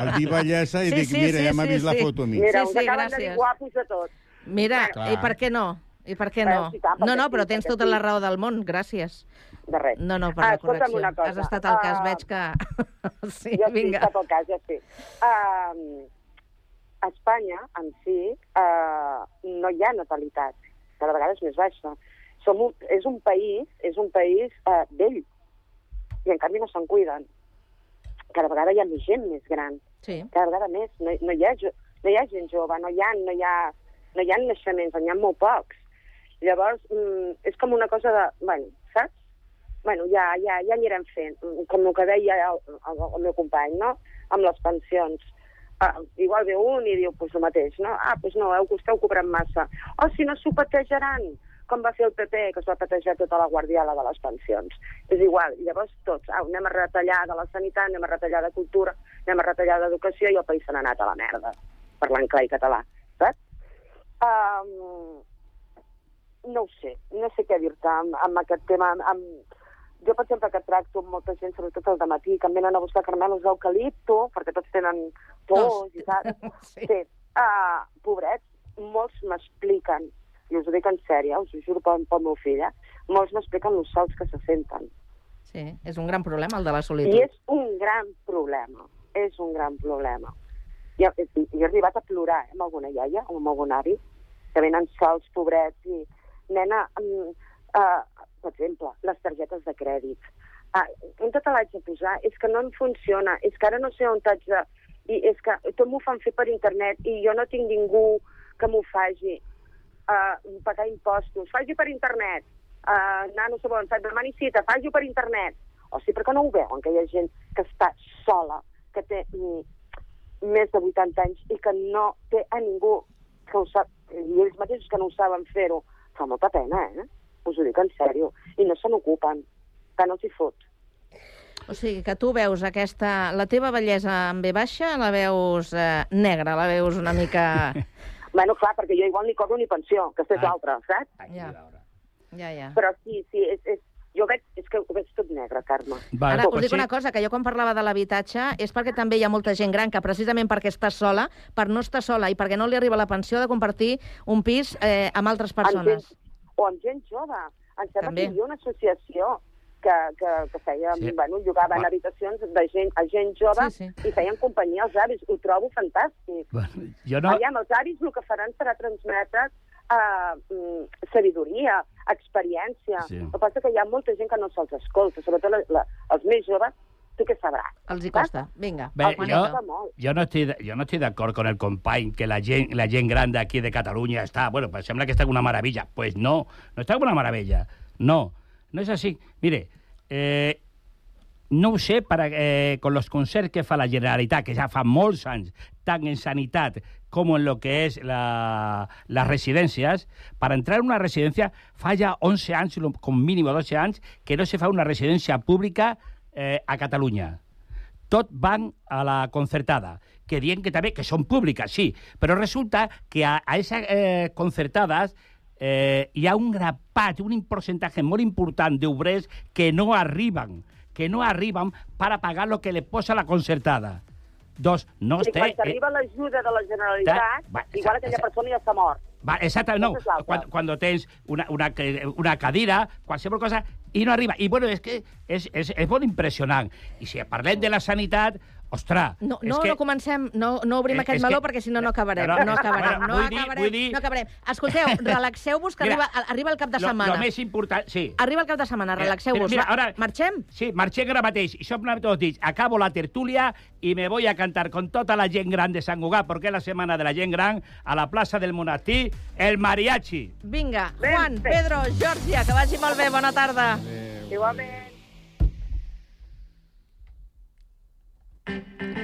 el dir bellesa, i
Sí,
dic,
sí,
mira,
sí,
ja m'ha
sí,
vist la
sí.
foto a mi.
Mira,
Sí,
us
sí,
acaben de dir
gràcies.
guapos de tot.
Mira,
Clar.
i per què no? I per què no?
Clar,
No, no, però tens tota la raó del món, gràcies.
De res.
No, no, per
Ah,
la correcció.
cosa.
Has estat al cas,
Ah,
veig que... sí,
jo
vinga.
sí, està pel cas, ja sí. Uh, a Espanya, en si, uh, no hi ha natalitat. Cada vegada és més baixa. Som un, és un país, és un país uh, vell, i en canvi no se'n cuiden. Cada vegada hi ha més gent més gran.
Sí.
Cada vegada més. No, no, hi, ha, jo- no hi ha gent jove, no hi ha, no hi ha, no hi ha naixements, n'hi ha molt pocs. Llavors, mm, és com una cosa de... Bueno, saps? Bueno, ja, ja, ja anirem fent, mm, com el que deia el, el, el meu company, no? Amb les pensions. Ah, igual ve un i diu, pues el mateix, no? Ah, pues no, heu, esteu cobrant massa. O si no s'ho patejaran, com va fer el PP, que es va patejar tota la guardiola de les pensions. És igual, llavors tots, ah, anem a retallar de la sanitat, anem a retallar de cultura, anem a retallar d'educació i el país se n'ha anat a la merda, parlant clar i català, saps? Um, no ho sé, no sé què dir-te amb, amb aquest tema. Amb. Jo, per exemple, que tracto amb molta gent, sobretot al matí, que em venen a buscar carmelos d'eucalipto, perquè tots tenen tos i tal. sí. sí. Uh, pobrets, molts m'expliquen, i us ho dic en sèrio, us ho juro pel, pel meu fill, eh? molts m'expliquen els sols que se senten.
Sí, és un gran problema, el de la solitud.
I és un gran problema, és un gran problema. Jo, jo he arribat a plorar eh, amb alguna iaia o amb algun avi, que venen sols, pobrets, i nena, um, uh, per exemple, les targetes de crèdit. Uh, on te l'haig de posar? És que no em funciona, és que ara no sé on t'haig de... I és que tot m'ho fan fer per internet i jo no tinc ningú que m'ho faci. Uh, pagar impostos, faci per internet. uh, nano, volen fer, demani cita, faci-ho per internet. O sigui, per què no ho veuen, que hi ha gent que està sola, que té mm, més de 80 anys i que no té a ningú que ho sap, i ells mateixos que no ho saben fer-ho. Fa molta pena, eh? Us ho dic en sèrio. I no se n'ocupen. Que no s'hi fot.
O sigui, que tu veus aquesta... La teva bellesa en B baixa la veus eh, negra, la veus una mica...
Bueno, clar, perquè jo igual ni cobro ni pensió, que això és
Ah.
l'altra, saps?
Ja. Ja, ja.
Però sí, sí, és, és, jo veig, és que ho veig tot negre, Carme.
Ara, us dic una cosa, que jo quan parlava de l'habitatge és perquè també hi ha molta gent gran que precisament perquè està sola, per no estar sola i perquè no li arriba la pensió de compartir un pis eh, amb altres persones.
Amb gent, o amb gent jove. Em sembla
També.
que hi havia una associació que, que, que feia,
Sí.
sí. bueno, llogaven
Va.
habitacions de gent, a gent jove
Sí,
i feien companyia als avis. Ho trobo fantàstic.
Bueno, jo
No.
no...
Allà, els avis el que faran serà transmetre mm, sabidoria, experiència.
Sí.
El que passa que hi ha molta gent que no se'ls escolta, sobretot la, la, els més joves, tu què sabràs?
Els hi costa. Vinga,
Bé, jo, jo no estic, jo no estic d'acord con el company que la gent, la gent gran d'aquí de Catalunya està, bueno, pues sembla que està una meravella. Pues no, no està una meravella. No, no és així. Mire, eh, no ho sé para, eh, con los concerts que fa la Generalitat, que ja fa molts anys, tant en sanitat com en lo que és la, les residències, per entrar en una residència fa ja 11 anys, com mínim 12 anys, que no se fa una residència pública eh, a Catalunya tot van a la concertada, que dient que també que són públiques, sí, però resulta que a, a esas eh, concertades eh, hi ha un grapat, un percentatge molt important d'obrers que no arriben, que no arriben para pagar lo que le posa la concertada. Dos, no
I
té...
quan t'arriba l'ajuda de la Generalitat,
Va,
igual aquella persona ja està mort.
Va, exacte, no,
es otra.
cuando, cuando tens una, una, una cadira, qualsevol cosa, i no arriba. I bueno, és que és, és, és molt impressionant. I si parlem de la sanitat, ostres...
No, no,
que...
no comencem, no, no obrim
Eh,
aquest
és
meló
que-
perquè si no no acabarem.
No, no,
No acabarem,
bueno,
no
dir-
acabarem,
dir-
no acabarem. Escolteu, relaxeu-vos que
Mira,
arriba, arriba el cap de
lo,
setmana.
Lo més important, sí.
Arriba el cap de setmana,
Mira,
relaxeu-vos.
mira,
Va,
ara-
Marxem?
Sí, marxem ara mateix. I som tots dits. Acabo la tertúlia i me voy a cantar con tota la gent gran de Sant Cugat, perquè és la setmana de la gent gran, a la plaça del Monestir, el mariachi.
Vinga, Juan, Pedro, Georgia, que vagi molt bé, bona tarda.
Igualment.
Música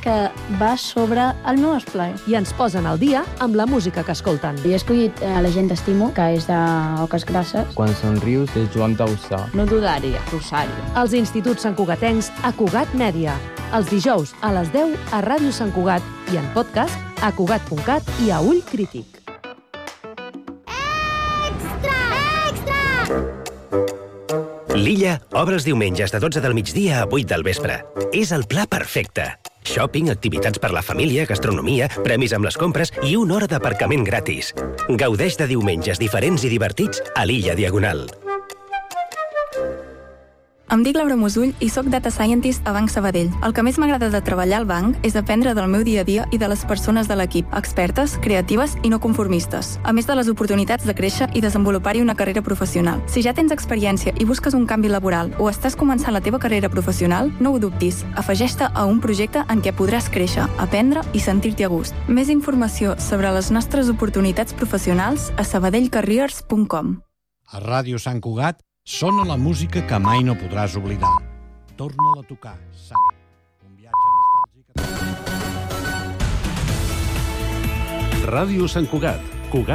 que va sobre el meu esplai.
I ens posen al dia amb la música que escolten.
Jo he escollit eh, La gent d'estimo, que és d'Oques Grasses.
Quan somrius de Joan Dausà.
No dudaria, Rosario.
Els instituts santcugatencs a Cugat Mèdia. Els dijous a les 10 a Ràdio Sant Cugat i en podcast a cugat.cat i a Ull Crític.
L'Illa obre els diumenges de 12 del migdia a 8 del vespre. És el pla perfecte. Shopping, activitats per la família, gastronomia, premis amb les compres i una hora d'aparcament gratis. Gaudeix de diumenges diferents i divertits a l'Illa Diagonal.
Em dic Laura Musull i sóc Data Scientist a Banc Sabadell. El que més m'agrada de treballar al banc és aprendre del meu dia a dia i de les persones de l'equip, expertes, creatives i no conformistes, a més de les oportunitats de créixer i desenvolupar-hi una carrera professional. Si ja tens experiència i busques un canvi laboral o estàs començant la teva carrera professional, no ho dubtis. Afegeix-te a un projecte en què podràs créixer, aprendre i sentir-t'hi a gust. Més informació sobre les nostres oportunitats professionals a sabadellcareers.com.
A Ràdio Sant Cugat sona la música que mai no podràs oblidar. Torna-la a tocar, Sant. Un viatge nostàlgic...
Ràdio Sant Cugat,